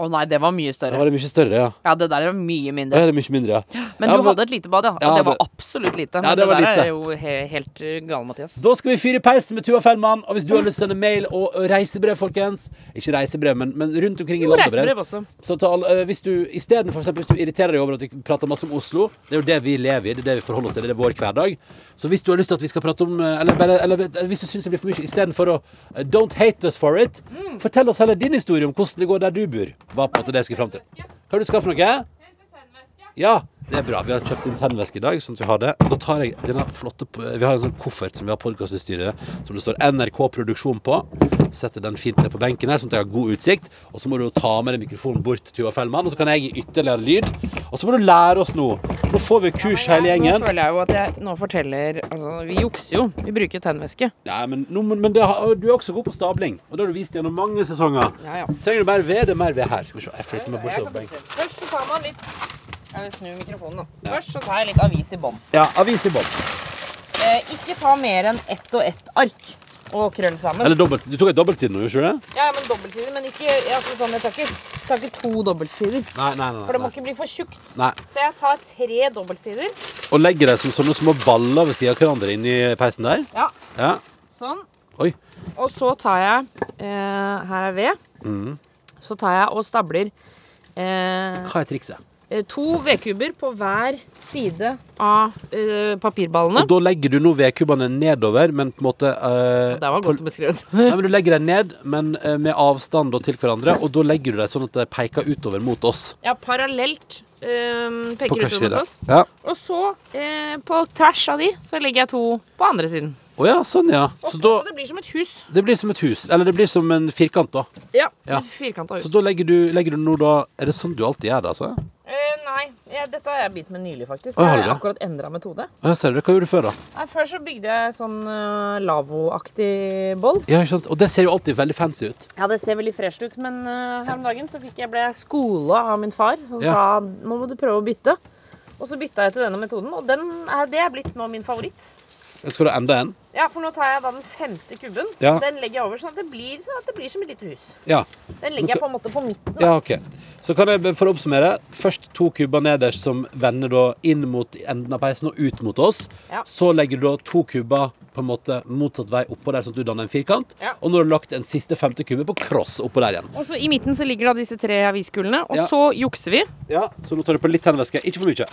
Å nei, det var mye større. Det var mye større, ja. Ja, det der var mye mindre. er det mye mindre, ja. Men Ja, du hadde et lite bad, ja. Og Ja, det var absolutt lite. Ja, Men det det, der lite. er jo he helt gale, Mathias. Da skal vi fyre i peisen med Tuva Fellmann. Og hvis du har lyst til å sende mail og reisebrev, folkens Ikke reisebrev, men, men rundt omkring i Jo, landet. reisebrev også. Så tal, all- eh, hvis du istedenfor eksempel, hvis du irriterer deg over at vi prater masse om Oslo Det er jo det vi lever i, det er det vi forholder oss til, det er vår hverdag. Så hvis du har lyst til at vi skal prate om Eller, Eller, eller eh, hvis du syns det blir for mye, istedenfor å uh, Don't hate us for it, fortell oss heller din historie om hvordan det går der du bor. Var på måte det jeg skulle fram til. Hva har du skal for noe? Ja, det er bra. Vi har kjøpt inn tennvæske i dag, sånn at vi har det. Da tar jeg denne flotte Vi har en sånn koffert som vi har podkastutstyret som det står NRK Produksjon på. Setter den fint ned på benken her, sånn at jeg har god utsikt. Og så må du ta med den mikrofonen bort til Tuva Fellmann, og så kan jeg gi ytterligere lyd. Og så må du lære oss noe. Nå får vi kurs hele gjengen. Nå føler jeg jo at jeg nå forteller Altså, vi jukser jo. Vi bruker tennvæske. Ja, men, no, men, men har- du er også god på stabling, og det har du vist gjennom mange sesonger. Ja, ja. Trenger du mer ved? Det er mer ved her. Skal vi se. Jeg flytter meg bortover benken. Først tar man litt Jeg vil snu mikrofonen, da. Først så tar jeg litt avis i bånd. Ja, avis i bånd. Eh, ikke ta mer enn ett og ett ark og krøll sammen. Eller dobbelt. Du tok et dobbeltside nå, gjorde du det? Ja, men dobbeltside, Men ikke altså, sånn, jeg tar ikke, tar ikke to dobbeltsider. Nei, nei, nei. For det må nei. ikke bli for tjukt. nei. Så jeg tar tre dobbeltsider. Og legger dem som sånne små baller ved siden av hverandre inn i peisen der. Ja, Ja. sånn. Oi. Og så tar jeg eh, Her er ved. Mm. Så tar jeg og stabler eh, Hva er trikset? Eh, to vedkubber på hver side av uh, papirballene. Og da legger du nå vedkubbene nedover, men på en måte uh, Det var godt beskrevet. Nei, men Du legger dem ned, men uh, med avstand til hverandre, og da legger du dem sånn at de peker utover mot oss. Ja, parallelt eh, peker utover mot oss. Ja. Og så, eh, på tvers av de, så legger jeg to på andre siden. Å ja, sånn ja. Så da Så det blir som et hus. Det blir som et hus. Eller det blir som en firkant, da. Ja, Ja. firkanta hus. Så da legger du, legger du nå da Er det sånn du alltid gjør det, altså? Nei, Jeg, dette har jeg begynt med nylig, faktisk. Jeg har akkurat endra metode. Ja, ser du det? Hva gjorde du før, da? Nei, før så bygde jeg sånn uh, lavvoaktig boll. Ja, ikke sant? Og det ser jo alltid veldig fancy ut. Ja, det ser veldig fresh ut, men uh, her om dagen så fikk jeg, ble skola av min far. Han Ja. sa nå må du prøve å bytte. Og så bytta jeg til denne metoden, og den er, det er blitt nå min favoritt. Skal du ha enda en? Ja, for nå tar jeg da den femte kubben. Ja. Den legger jeg over, sånn at det blir, sånn at det blir som et lite hus. Ja. Den legger jeg på en måte på midten. da. ja, ok. Så kan jeg, for å oppsummere, først to kubber nederst som vender da inn mot enden av peisen og ut mot oss. Ja. Så legger du da to kubber på en måte motsatt vei oppå der, sånn at du danner en firkant. Ja. Og nå har du lagt en siste femte kubbe på cross oppå der igjen. Og så I midten så ligger da disse tre aviskulene, og Ja. så jukser vi. Ja, Så nå tar du på litt tennvæske. Ikke for mye.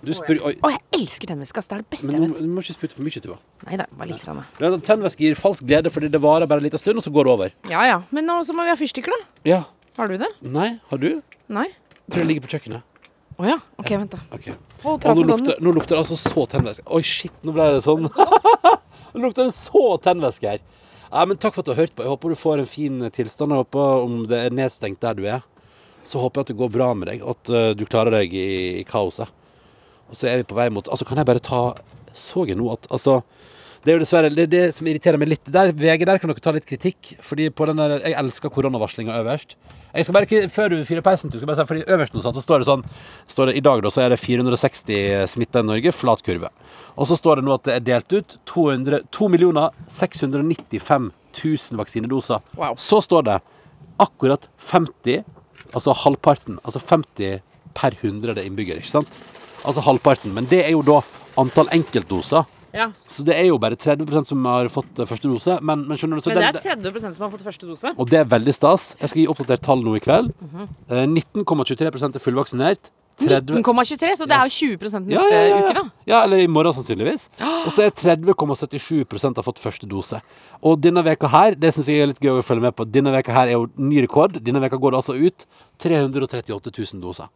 Du spør, oi, Å, jeg elsker tennvæske. Det er det beste men jeg du, vet. du må ikke spytte for mye, Tuva. Nei da, bare litt. Grann. Ja, Tennvæske gir falsk glede fordi det varer bare en liten stund, og så går det over. Ja ja. Men nå så må vi ha fyrstikker, da. Ja. Har du det? Nei, har du? Nei? Jeg tror det ligger på kjøkkenet. Å ja. OK, vent, da. Ok. Hold Og nå lukter, nå lukter det altså så tennvæske. Oi, shit, nå ble det sånn. nå lukter det så tennvæske her. Ja, men takk for at du har hørt på. Jeg håper du får en fin tilstand. Jeg håper om det er nedstengt der du er, så håper jeg at det går bra med deg, og at eh, du klarer deg i, i kaoset. Og så er vi på vei mot Altså, kan jeg bare ta Så jeg nå at Altså, det er jo dessverre det, er det som irriterer meg litt. Der, VG, der kan dere ta litt kritikk. Fordi på den der Jeg elsker koronavarslinga øverst. Jeg skal bare ikke, Før du fyrer peisen, du skal bare si fordi øverst nå, så står det sånn står det, I dag da, så er det 460 smitta i Norge, flat kurve. Og så står det nå at det er delt ut 200 2 695 000 vaksinedoser. Wow. Så står det akkurat 50, altså halvparten, altså 50 per 100 innbyggere, ikke sant? Altså halvparten. Men det er jo da antall enkeltdoser. Ja. Så det er jo bare 30% som har fått eh, første dose. Men, men skjønner du, så Men det er 30% som har fått første dose. og det er veldig stas. Jeg skal gi oppdatert tall nå i kveld. Mhm. Eh, 19,23 er fullvaksinert. 30 19,23, så det er jo 20 neste ja, ja, ja, uke, da. ja, eller i morgen sannsynligvis. Og så er 30,77% har fått første dose. Og denne veka her, det syns jeg er litt gøy å følge med på. Denne veka her er jo ny rekord. Denne veka går det altså ut 338 000 doser.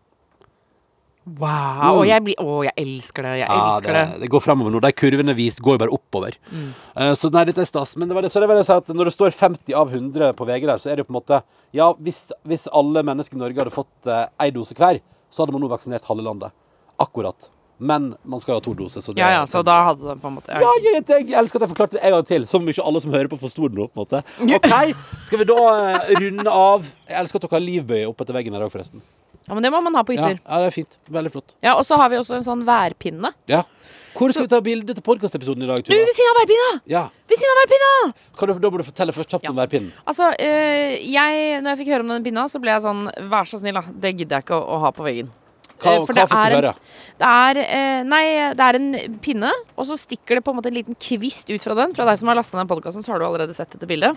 Wow. Og jeg blir Å, jeg elsker det. Jeg Ja, elsker det. det, det går fremover nå. De kurvene vist går jo bare oppover. Eh, så nei, dette er stas. Men det var det, så det var det å si at når det står 50 av 100 på VG der, så er det jo på en måte Ja, hvis, hvis alle mennesker i Norge hadde fått ei dose hver, så hadde man nå vaksinert halve landet. Akkurat. Men man skal jo ha to doser, så det Ja ja, så da hadde det på en måte ja, jeg, jeg elsker at jeg forklarte det en gang til, som om ikke alle som hører på, forsto det nå. på en måte OK, skal vi da eh, runde av? Jeg elsker at dere har livbøye opp etter veggen her òg, forresten. Ja, men det må man ha på hytter. ja, det er fint. Veldig flott. Ja, og så har vi også en sånn værpinne. Ja. Hvor skal vi ta bilde til podkastepisoden i dag, Du, Tuva? ved siden av værpinna! Ja. Ved siden av værpinna! Kan du, da må du fortelle først kjapt Ja. om værpinnen. Altså, øh, jeg, når jeg fikk høre om denne pinna, så ble jeg sånn Vær så snill, da. Det gidder jeg ikke å, å ha på veggen. Hva, Eh, for hva det fikk er du en- høre? Det er, eh, nei, det er en pinne, og så stikker det på en måte en liten kvist ut fra den. Fra deg som har lasta ned podkasten, så har du allerede sett dette bildet.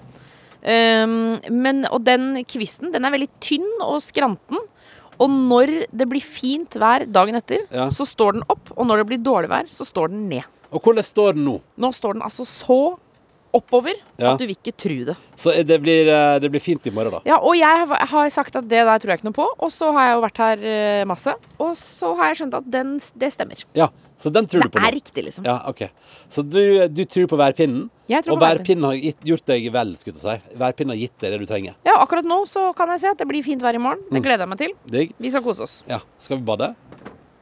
Um, men, og den kvisten den er veldig tynn og skranten. Og når det blir fint vær dagen etter, Ja. så står den opp. Og når det blir dårlig vær, så står den ned. Og hvordan står den nå? Nå står den altså så oppover Ja. at du vil ikke tro det. Så det blir, eh, det blir fint i morgen, da. Ja, og jeg har- sagt at det der tror jeg ikke noe på. Og så har jeg jo vært her eh, masse. Og så har jeg skjønt at den, det stemmer. Ja, Så den tror Det du på? Det er riktig, liksom. Ja, ok. Så du, du tror på værpinnen? Jeg tror Og på værpinnen. har gitt, gjort deg vel, skulle jeg si. Værpinnen har gitt deg det du trenger. Ja, akkurat nå så kan jeg se at det blir fint vær i morgen. Mm. Det gleder jeg meg til. Mm. Vi skal kose oss. Ja. Skal vi bade?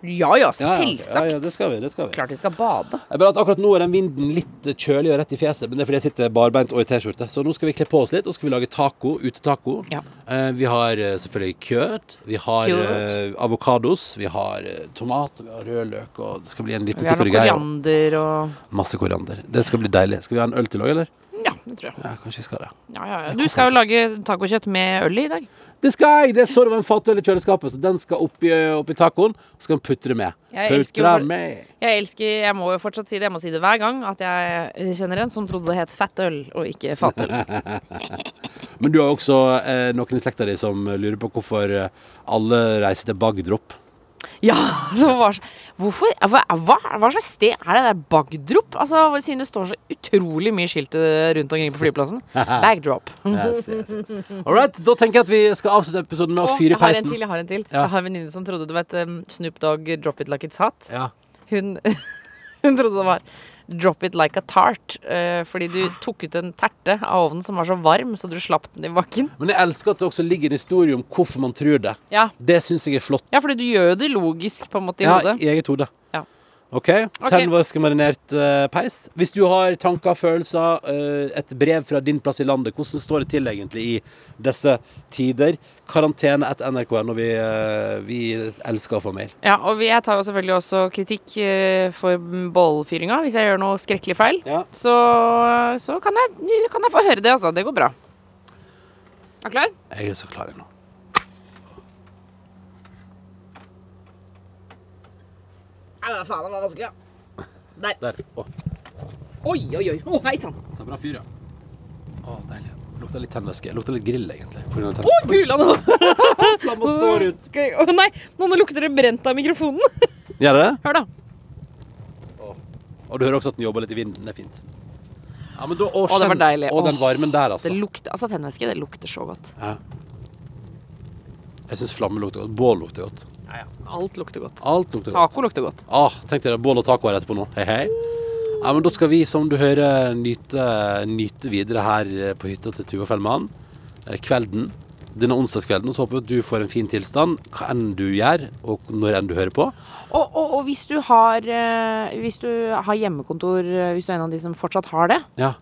Ja ja, selvsagt. Ja, ja, det skal vi. det skal vi. Klart vi skal bade. Bare at akkurat nå er den vinden litt kjølig og rett i fjeset, men det er fordi jeg sitter barbeint og i T-skjorte. Så nå skal vi kle på oss litt, og skal vi lage taco, utetaco. Ja. Eh, vi har eh, selvfølgelig kjøtt, vi har eh, avokados, vi har eh, tomat, vi har rødløk, og det skal bli en liten Vi har noe koriander og Masse koriander. Det skal bli deilig. Skal vi ha en øl til òg, eller? Ja, det tror jeg. Ja, kanskje vi skal det. Ja, ja, ja. Du skal jo lage tacokjøtt med øl i dag. Det skal jeg! Det står over en fatøl i kjøleskapet, så den skal oppi, oppi tacoen. Så skal den putre med. Jeg elsker jo med. Jeg elsker, jeg må jo fortsatt si det, jeg må si det hver gang, at jeg kjenner en som trodde det het fettøl og ikke fatøl. Men du har også eh, noen i slekta di som lurer på hvorfor eh, alle reiser til Bagdrop. Ja, så hva, hvorfor, hva, hva, hva slags sted er det der Bagdrop? Altså, siden det står så utrolig mye skilt rundt omkring på flyplassen. Bagdrop. Yes, yes, yes. All right, da tenker jeg at vi skal avslutte episoden med å fyre i peisen. jeg har en til, jeg har en til. Ja. Jeg har en venninne som trodde det var et um, Snoop Dogg Drop It Like It's Hot. Ja. Hun, hun trodde det var Drop It Like a Tart. eh, fordi du tok ut en terte av ovnen som var så varm, så du slapp den i bakken. Men jeg elsker at det også ligger en historie om hvorfor man tror det. Ja, Det syns jeg er flott. ja fordi du gjør jo det logisk på en måte i Ja, hodet. i eget hode. OK? Tennvaskemarinert uh, peis. Hvis du har tanker, følelser, uh, et brev fra din plass i landet, hvordan står det til egentlig i disse tider? Karantene etter NRK.no. Vi, uh, vi elsker å få mail. Ja, og jeg tar jo selvfølgelig også kritikk eh, for bålfyringa. Hvis jeg gjør noe skrekkelig feil, Ja. så, så kan, jeg, kan jeg få høre det, altså. Det går bra. Er du klar? Jeg er så klar nå. Ja, faen, det var vanskelig, ja. Der. Der. Å, Oi, oi, oi. Å, hei sann. det er bra fyr, ja. Å, deilig. Lukta litt tennvæske. Lukta litt grill, egentlig. Å, oh, gula nå. Flamma står ut. Å nei, nå nå lukter det brent av mikrofonen. Gjør det? Hør, da. Og du hører også at den jobber litt i vinden. Det er fint. Ja, men da, å, Å, det var deilig. Å, den varmen der, altså. Det lukter, altså Tennvæske det lukter så godt. Ja. Jeg syns flamme lukter godt. Bål lukter godt. Ja, ja. Alt lukter godt. Alt lukter godt. Taco lukter godt. Ah, tenk dere. Bål og taco her etterpå nå. Hei, hei. Ja, men da skal vi, som du hører, nyte, nyte videre her på hytta til Tuva Fellmann. Eh, Kvelden. Denne onsdagskvelden. Og så håper jeg at du får en fin tilstand, hva enn du gjør, og når enn du hører på. Og, og, og hvis du har eh, Hvis du har hjemmekontor, eh, hvis du er en av de som fortsatt har det, Ja.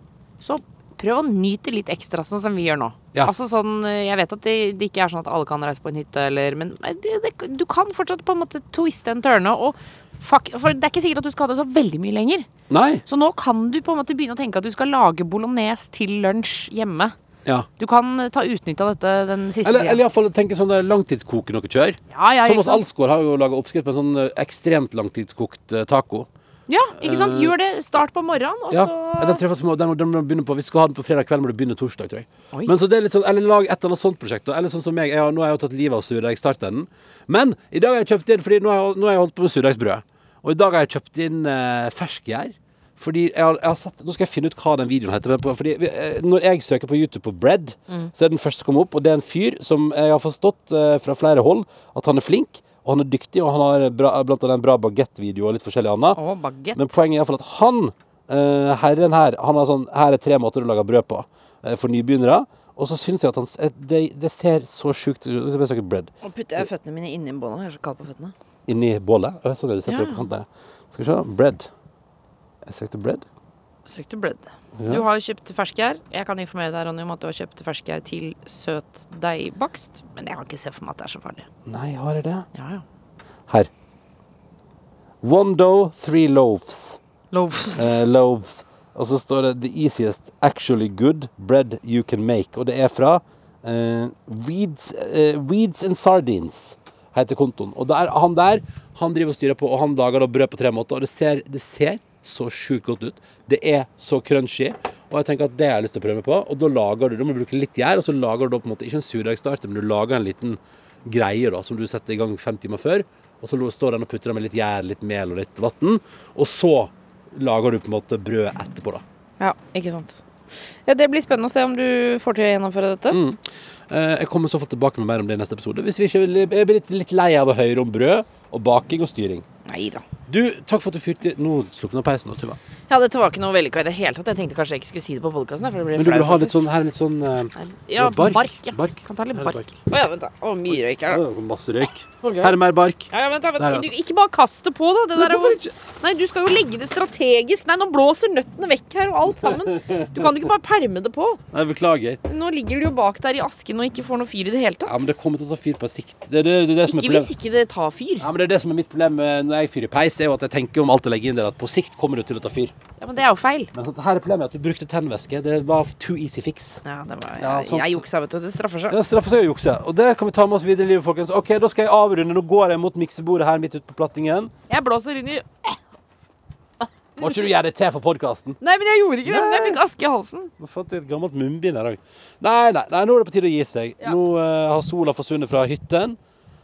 så prøv å nyte litt ekstra, sånn som vi gjør nå. Ja. Altså sånn, eh, Jeg vet at det, det ikke er sånn at alle kan reise på en hytte, eller, men eh, det, det, du kan fortsatt på en måte twiste en tørne. Og fuck, for det er ikke sikkert at du skal ha det så veldig mye lenger. Nei. Så nå kan du på en måte begynne å tenke at du skal lage bolognese til lunsj hjemme. Ja. Du kan eh, ta utnytte av dette den siste Eller, tida. eller iallfall tenke sånn der langtidskoke noe kjør. Ja, Thomas? Alsgaard har jo laga oppskrift på en sånn ekstremt langtidskokt taco. Ja, ikke sant? Gjør det. Start på morgenen, og Ja, så den, tror jeg faktisk må, den, må- den må begynne på. Hvis du skal ha den på fredag kveld, må du begynne torsdag, tror jeg. Oi. Men så det er litt sånn, Eller lag et eller annet sånt prosjekt. da. Eller sånn som meg. Jeg, har- nå har jeg jo tatt livet av surdeigsstarteren. Men i dag har jeg kjøpt inn Fordi nå har jeg, nå har jeg holdt på med surdeigsbrød. Og i dag har jeg kjøpt inn eh, ferskgjær. Fordi jeg har, jeg har sett Nå skal jeg finne ut hva den videoen heter. men på- Fordi vi- eh, Når jeg søker på YouTube på bread, så er den første som kommer opp. Og det er en fyr som jeg har forstått eh, fra flere hold at han er flink. Og han er dyktig, og han har bra, blant annet en bra bagettvideo og litt forskjellig annet. Oh, baguette. Men poenget er i hvert fall at han, eh, herren her, han har sånn Her er tre måter å lage brød på eh, for nybegynnere. Og så syns jeg at han eh, det, det ser så sjukt ut. Hvis jeg søker bread Nå putter jeg føttene mine inni bålet. Jeg er så kald på føttene. inni bålet. Sånn er det. Setter Ja. det på kanten der. Skal vi se. Bread. Jeg søkte bread. Søkte bread. Du har jo kjøpt ferskgjær. Jeg kan informere deg Ronny, om at du har kjøpt ferskgjær til søt deigbakst. Men jeg kan ikke se for meg at det er så farlig. Nei, har jeg det? Ja, ja. Her. One dough, three loaves. Loaves. Eh, loaves. Og så står det 'The easiest actually good bread you can make'. Og det er fra uh, Weeds, uh, Weeds and Sardines, heter kontoen. Og der, han der han driver og styrer på, og han lager da brød på tre måter. Og det ser, det ser så sjukt godt ut. Det er så crunchy. Og jeg tenker at det har jeg lyst til å prøve meg på. Og da lager du, må du bruke litt gjær, og så lager du da på en måte ikke en surdeigstarter, men du lager en liten greie da, som du setter i gang fem timer før. Og så står den og putter den med litt gjær, litt mel og litt vann. Og så lager du på en måte brød etterpå, da. Ja, ikke sant. Ja, Det blir spennende å se om du får til å gjennomføre dette. Mm. Eh, jeg kommer så fort tilbake med mer om det i neste episode. Hvis vi ikke blir litt, lei av å høre om brød og baking og styring. Nei da. Du, takk for at du fyrte Nå slukna peisen. da, Tuva. Ja, dette var ikke noe vellykka i det hele tatt. Jeg tenkte kanskje jeg ikke skulle si det på podkasten. Men du vil ha litt sånn her er litt sånn uh, Ja, bark. bark. ja. Bark. Kan ta litt bark. Å ja, vent, da. Å, mye røyk her, da. Ja, Masse røyk. Okay. Her er mer bark. Ja, ja, vent, da, vent. Der, altså. Du, ikke bare kast det på, da. Det der er jo Nei, du skal jo legge det strategisk. Nei, nå blåser nøttene vekk her, og alt sammen. Du kan ikke bare pælme det på. Nei, beklager. Nå ligger det jo bak der i asken og ikke får noe fyr i det hele tatt. Ja, men det kommer til å ta fyr på sikt. Det det, det, det Ikke hvis ikke det tar fyr. Ja, men det er det som er mitt problem når jeg fyrer peis, er jo at jeg tenker om alt jeg legger inn der, at på sikt kommer det til å ta fyr. Ja, men det er jo feil. Men sånn, her er problemet at du brukte tennvæske. Det var too easy fix. Ja, det var, Ja, jeg, sånt- jeg juksa, vet du. Det straffer seg. Det straffer seg å jukse. Og det kan vi ta med oss videre i livet, folkens. Ok, da skal jeg avrunde. Nå går jeg mot miksebordet her midt ute på plattingen. Jeg blåser inn i Må ikke du gjøre det til for podkasten? Nei, men jeg gjorde ikke det. Men jeg fikk aske i halsen. Nå fant jeg et gammelt munnbind her òg. Nei, nei, nei, nå er det på tide å gi seg. Ja. Nå uh, har sola forsvunnet fra hytten.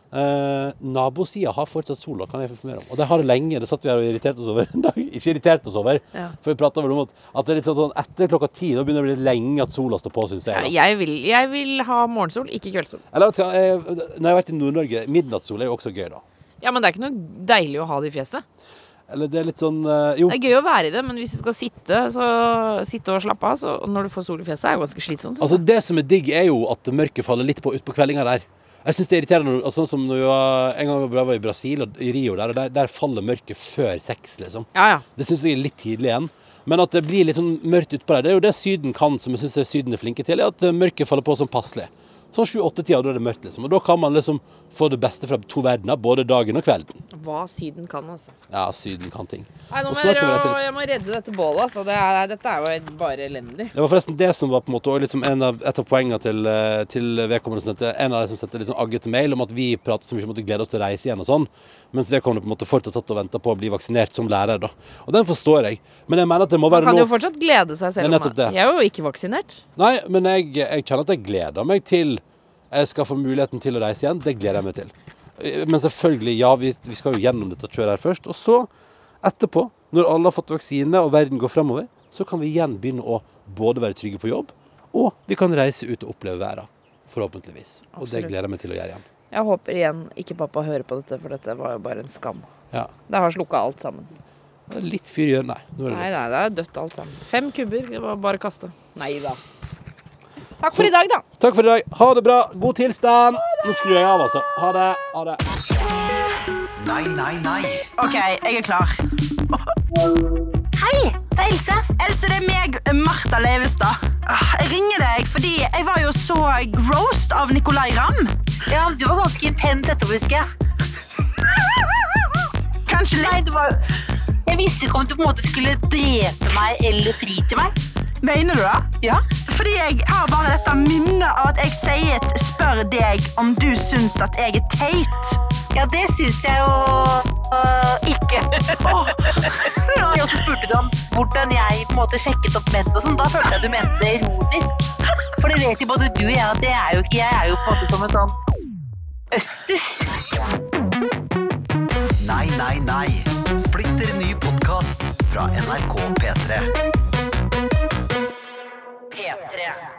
Uh, Nabosida har fortsatt sola, kan jeg informere om. Og det har lenge. Det satt vi her og irriterte oss over en dag. Ikke irriterte oss over, Ja. for vi prata vel om at, at det er litt sånn, sånn etter klokka ti, da begynner det å bli lenge at sola står på, syns jeg. Ja, jeg, vil, jeg vil ha morgensol, ikke kveldssol. Eller vet du hva, jeg, når jeg har vært i Nord-Norge, midnattssol er jo også gøy, da. Ja, men det er ikke noe deilig å ha det i fjeset. Eller det er litt sånn eh, Jo, Det er gøy å være i det, men hvis du skal sitte, så, sitte og slappe av, så når du får sol i fjeset, er det ganske slitsomt. altså det som er digg, er jo at mørket faller litt på utpå kveldinga der. Jeg synes det er irriterende når- altså, Sånn som når vi var, en gang vi var i Brasil, og i Rio, der, og der, der faller mørket før sex, liksom. Ja, ja. Det syns jeg er litt tidlig igjen. Men at det blir litt sånn mørkt utpå der, det er jo det Syden kan, som jeg syns Syden er flinke til, er at mørket faller på sånn passelig. Sånn sju-åtte-tida, da er det mørkt, liksom. Og da kan man liksom få det beste fra to verdener, både dagen og kvelden. Hva Syden kan, altså. Ja, Syden kan ting. Nei, nå må jeg, litt. jeg må redde dette bålet, altså. Det er, dette er jo bare elendig. Det var forresten det som var på en måte liksom en av, et av poengene til, eh, til vedkommende som sendte, en av de som sendte litt sånn aggete mail om at vi prater så mye om at vi gleder oss til å reise igjen og sånn, mens vedkommende på en måte fortsatt satt og venta på å bli vaksinert som lærer, da. Og den forstår jeg. Men jeg mener at det må Man være kan jo fortsatt glede seg selv om man det. Jeg er jo ikke vaksinert. Nei, men jeg, jeg kjenner at jeg gleder meg til jeg skal få muligheten til å reise igjen. Det gleder jeg meg til. Men selvfølgelig, ja, vi, vi skal jo gjennom dette kjøret her først. Og så, etterpå, når alle har fått vaksine og verden går fremover, så kan vi igjen begynne å både være trygge på jobb, og vi kan reise ut og oppleve verden. Forhåpentligvis. Og det gleder jeg meg til å gjøre igjen. Jeg håper igjen ikke pappa hører på dette, for dette var jo bare en skam. Ja. Det har slukka alt sammen. Det er Litt fyr i øynene. Nei, nå er det Nei, nei, det er dødt alt sammen. Fem kubber, det var bare å kaste. Nei da. Takk for i dag, da. Takk for i dag. Ha det bra. God tilstand. Nå skrur jeg av, altså. Ha det. Ha det. Nei, nei, nei. OK, jeg er klar. Hei, det er Else. Else, det er meg, Martha Leivestad. Ah, Jeg ringer deg fordi jeg var jo så roast av Nicolay Ramm. Ja, du var ganske intens etterpå, husker jeg. Kanskje Nei, litt. det var... Jeg visste ikke om du på en måte skulle drepe meg eller fri til meg. Mener du det? Ja. Fordi jeg har bare dette minnet av at jeg sier spør deg om du syns at jeg er teit. Ja, det syns jeg jo øh, ikke. Og så spurte du om hvordan jeg på en måte sjekket opp menn og sånn. Da følte jeg du mente det ironisk. For det vet jo både du og jeg at det er jo ikke jeg. er jo på en måte som en sånn østers. Nei, nei, nei. Splitter ny podkast fra NRK P3. P3.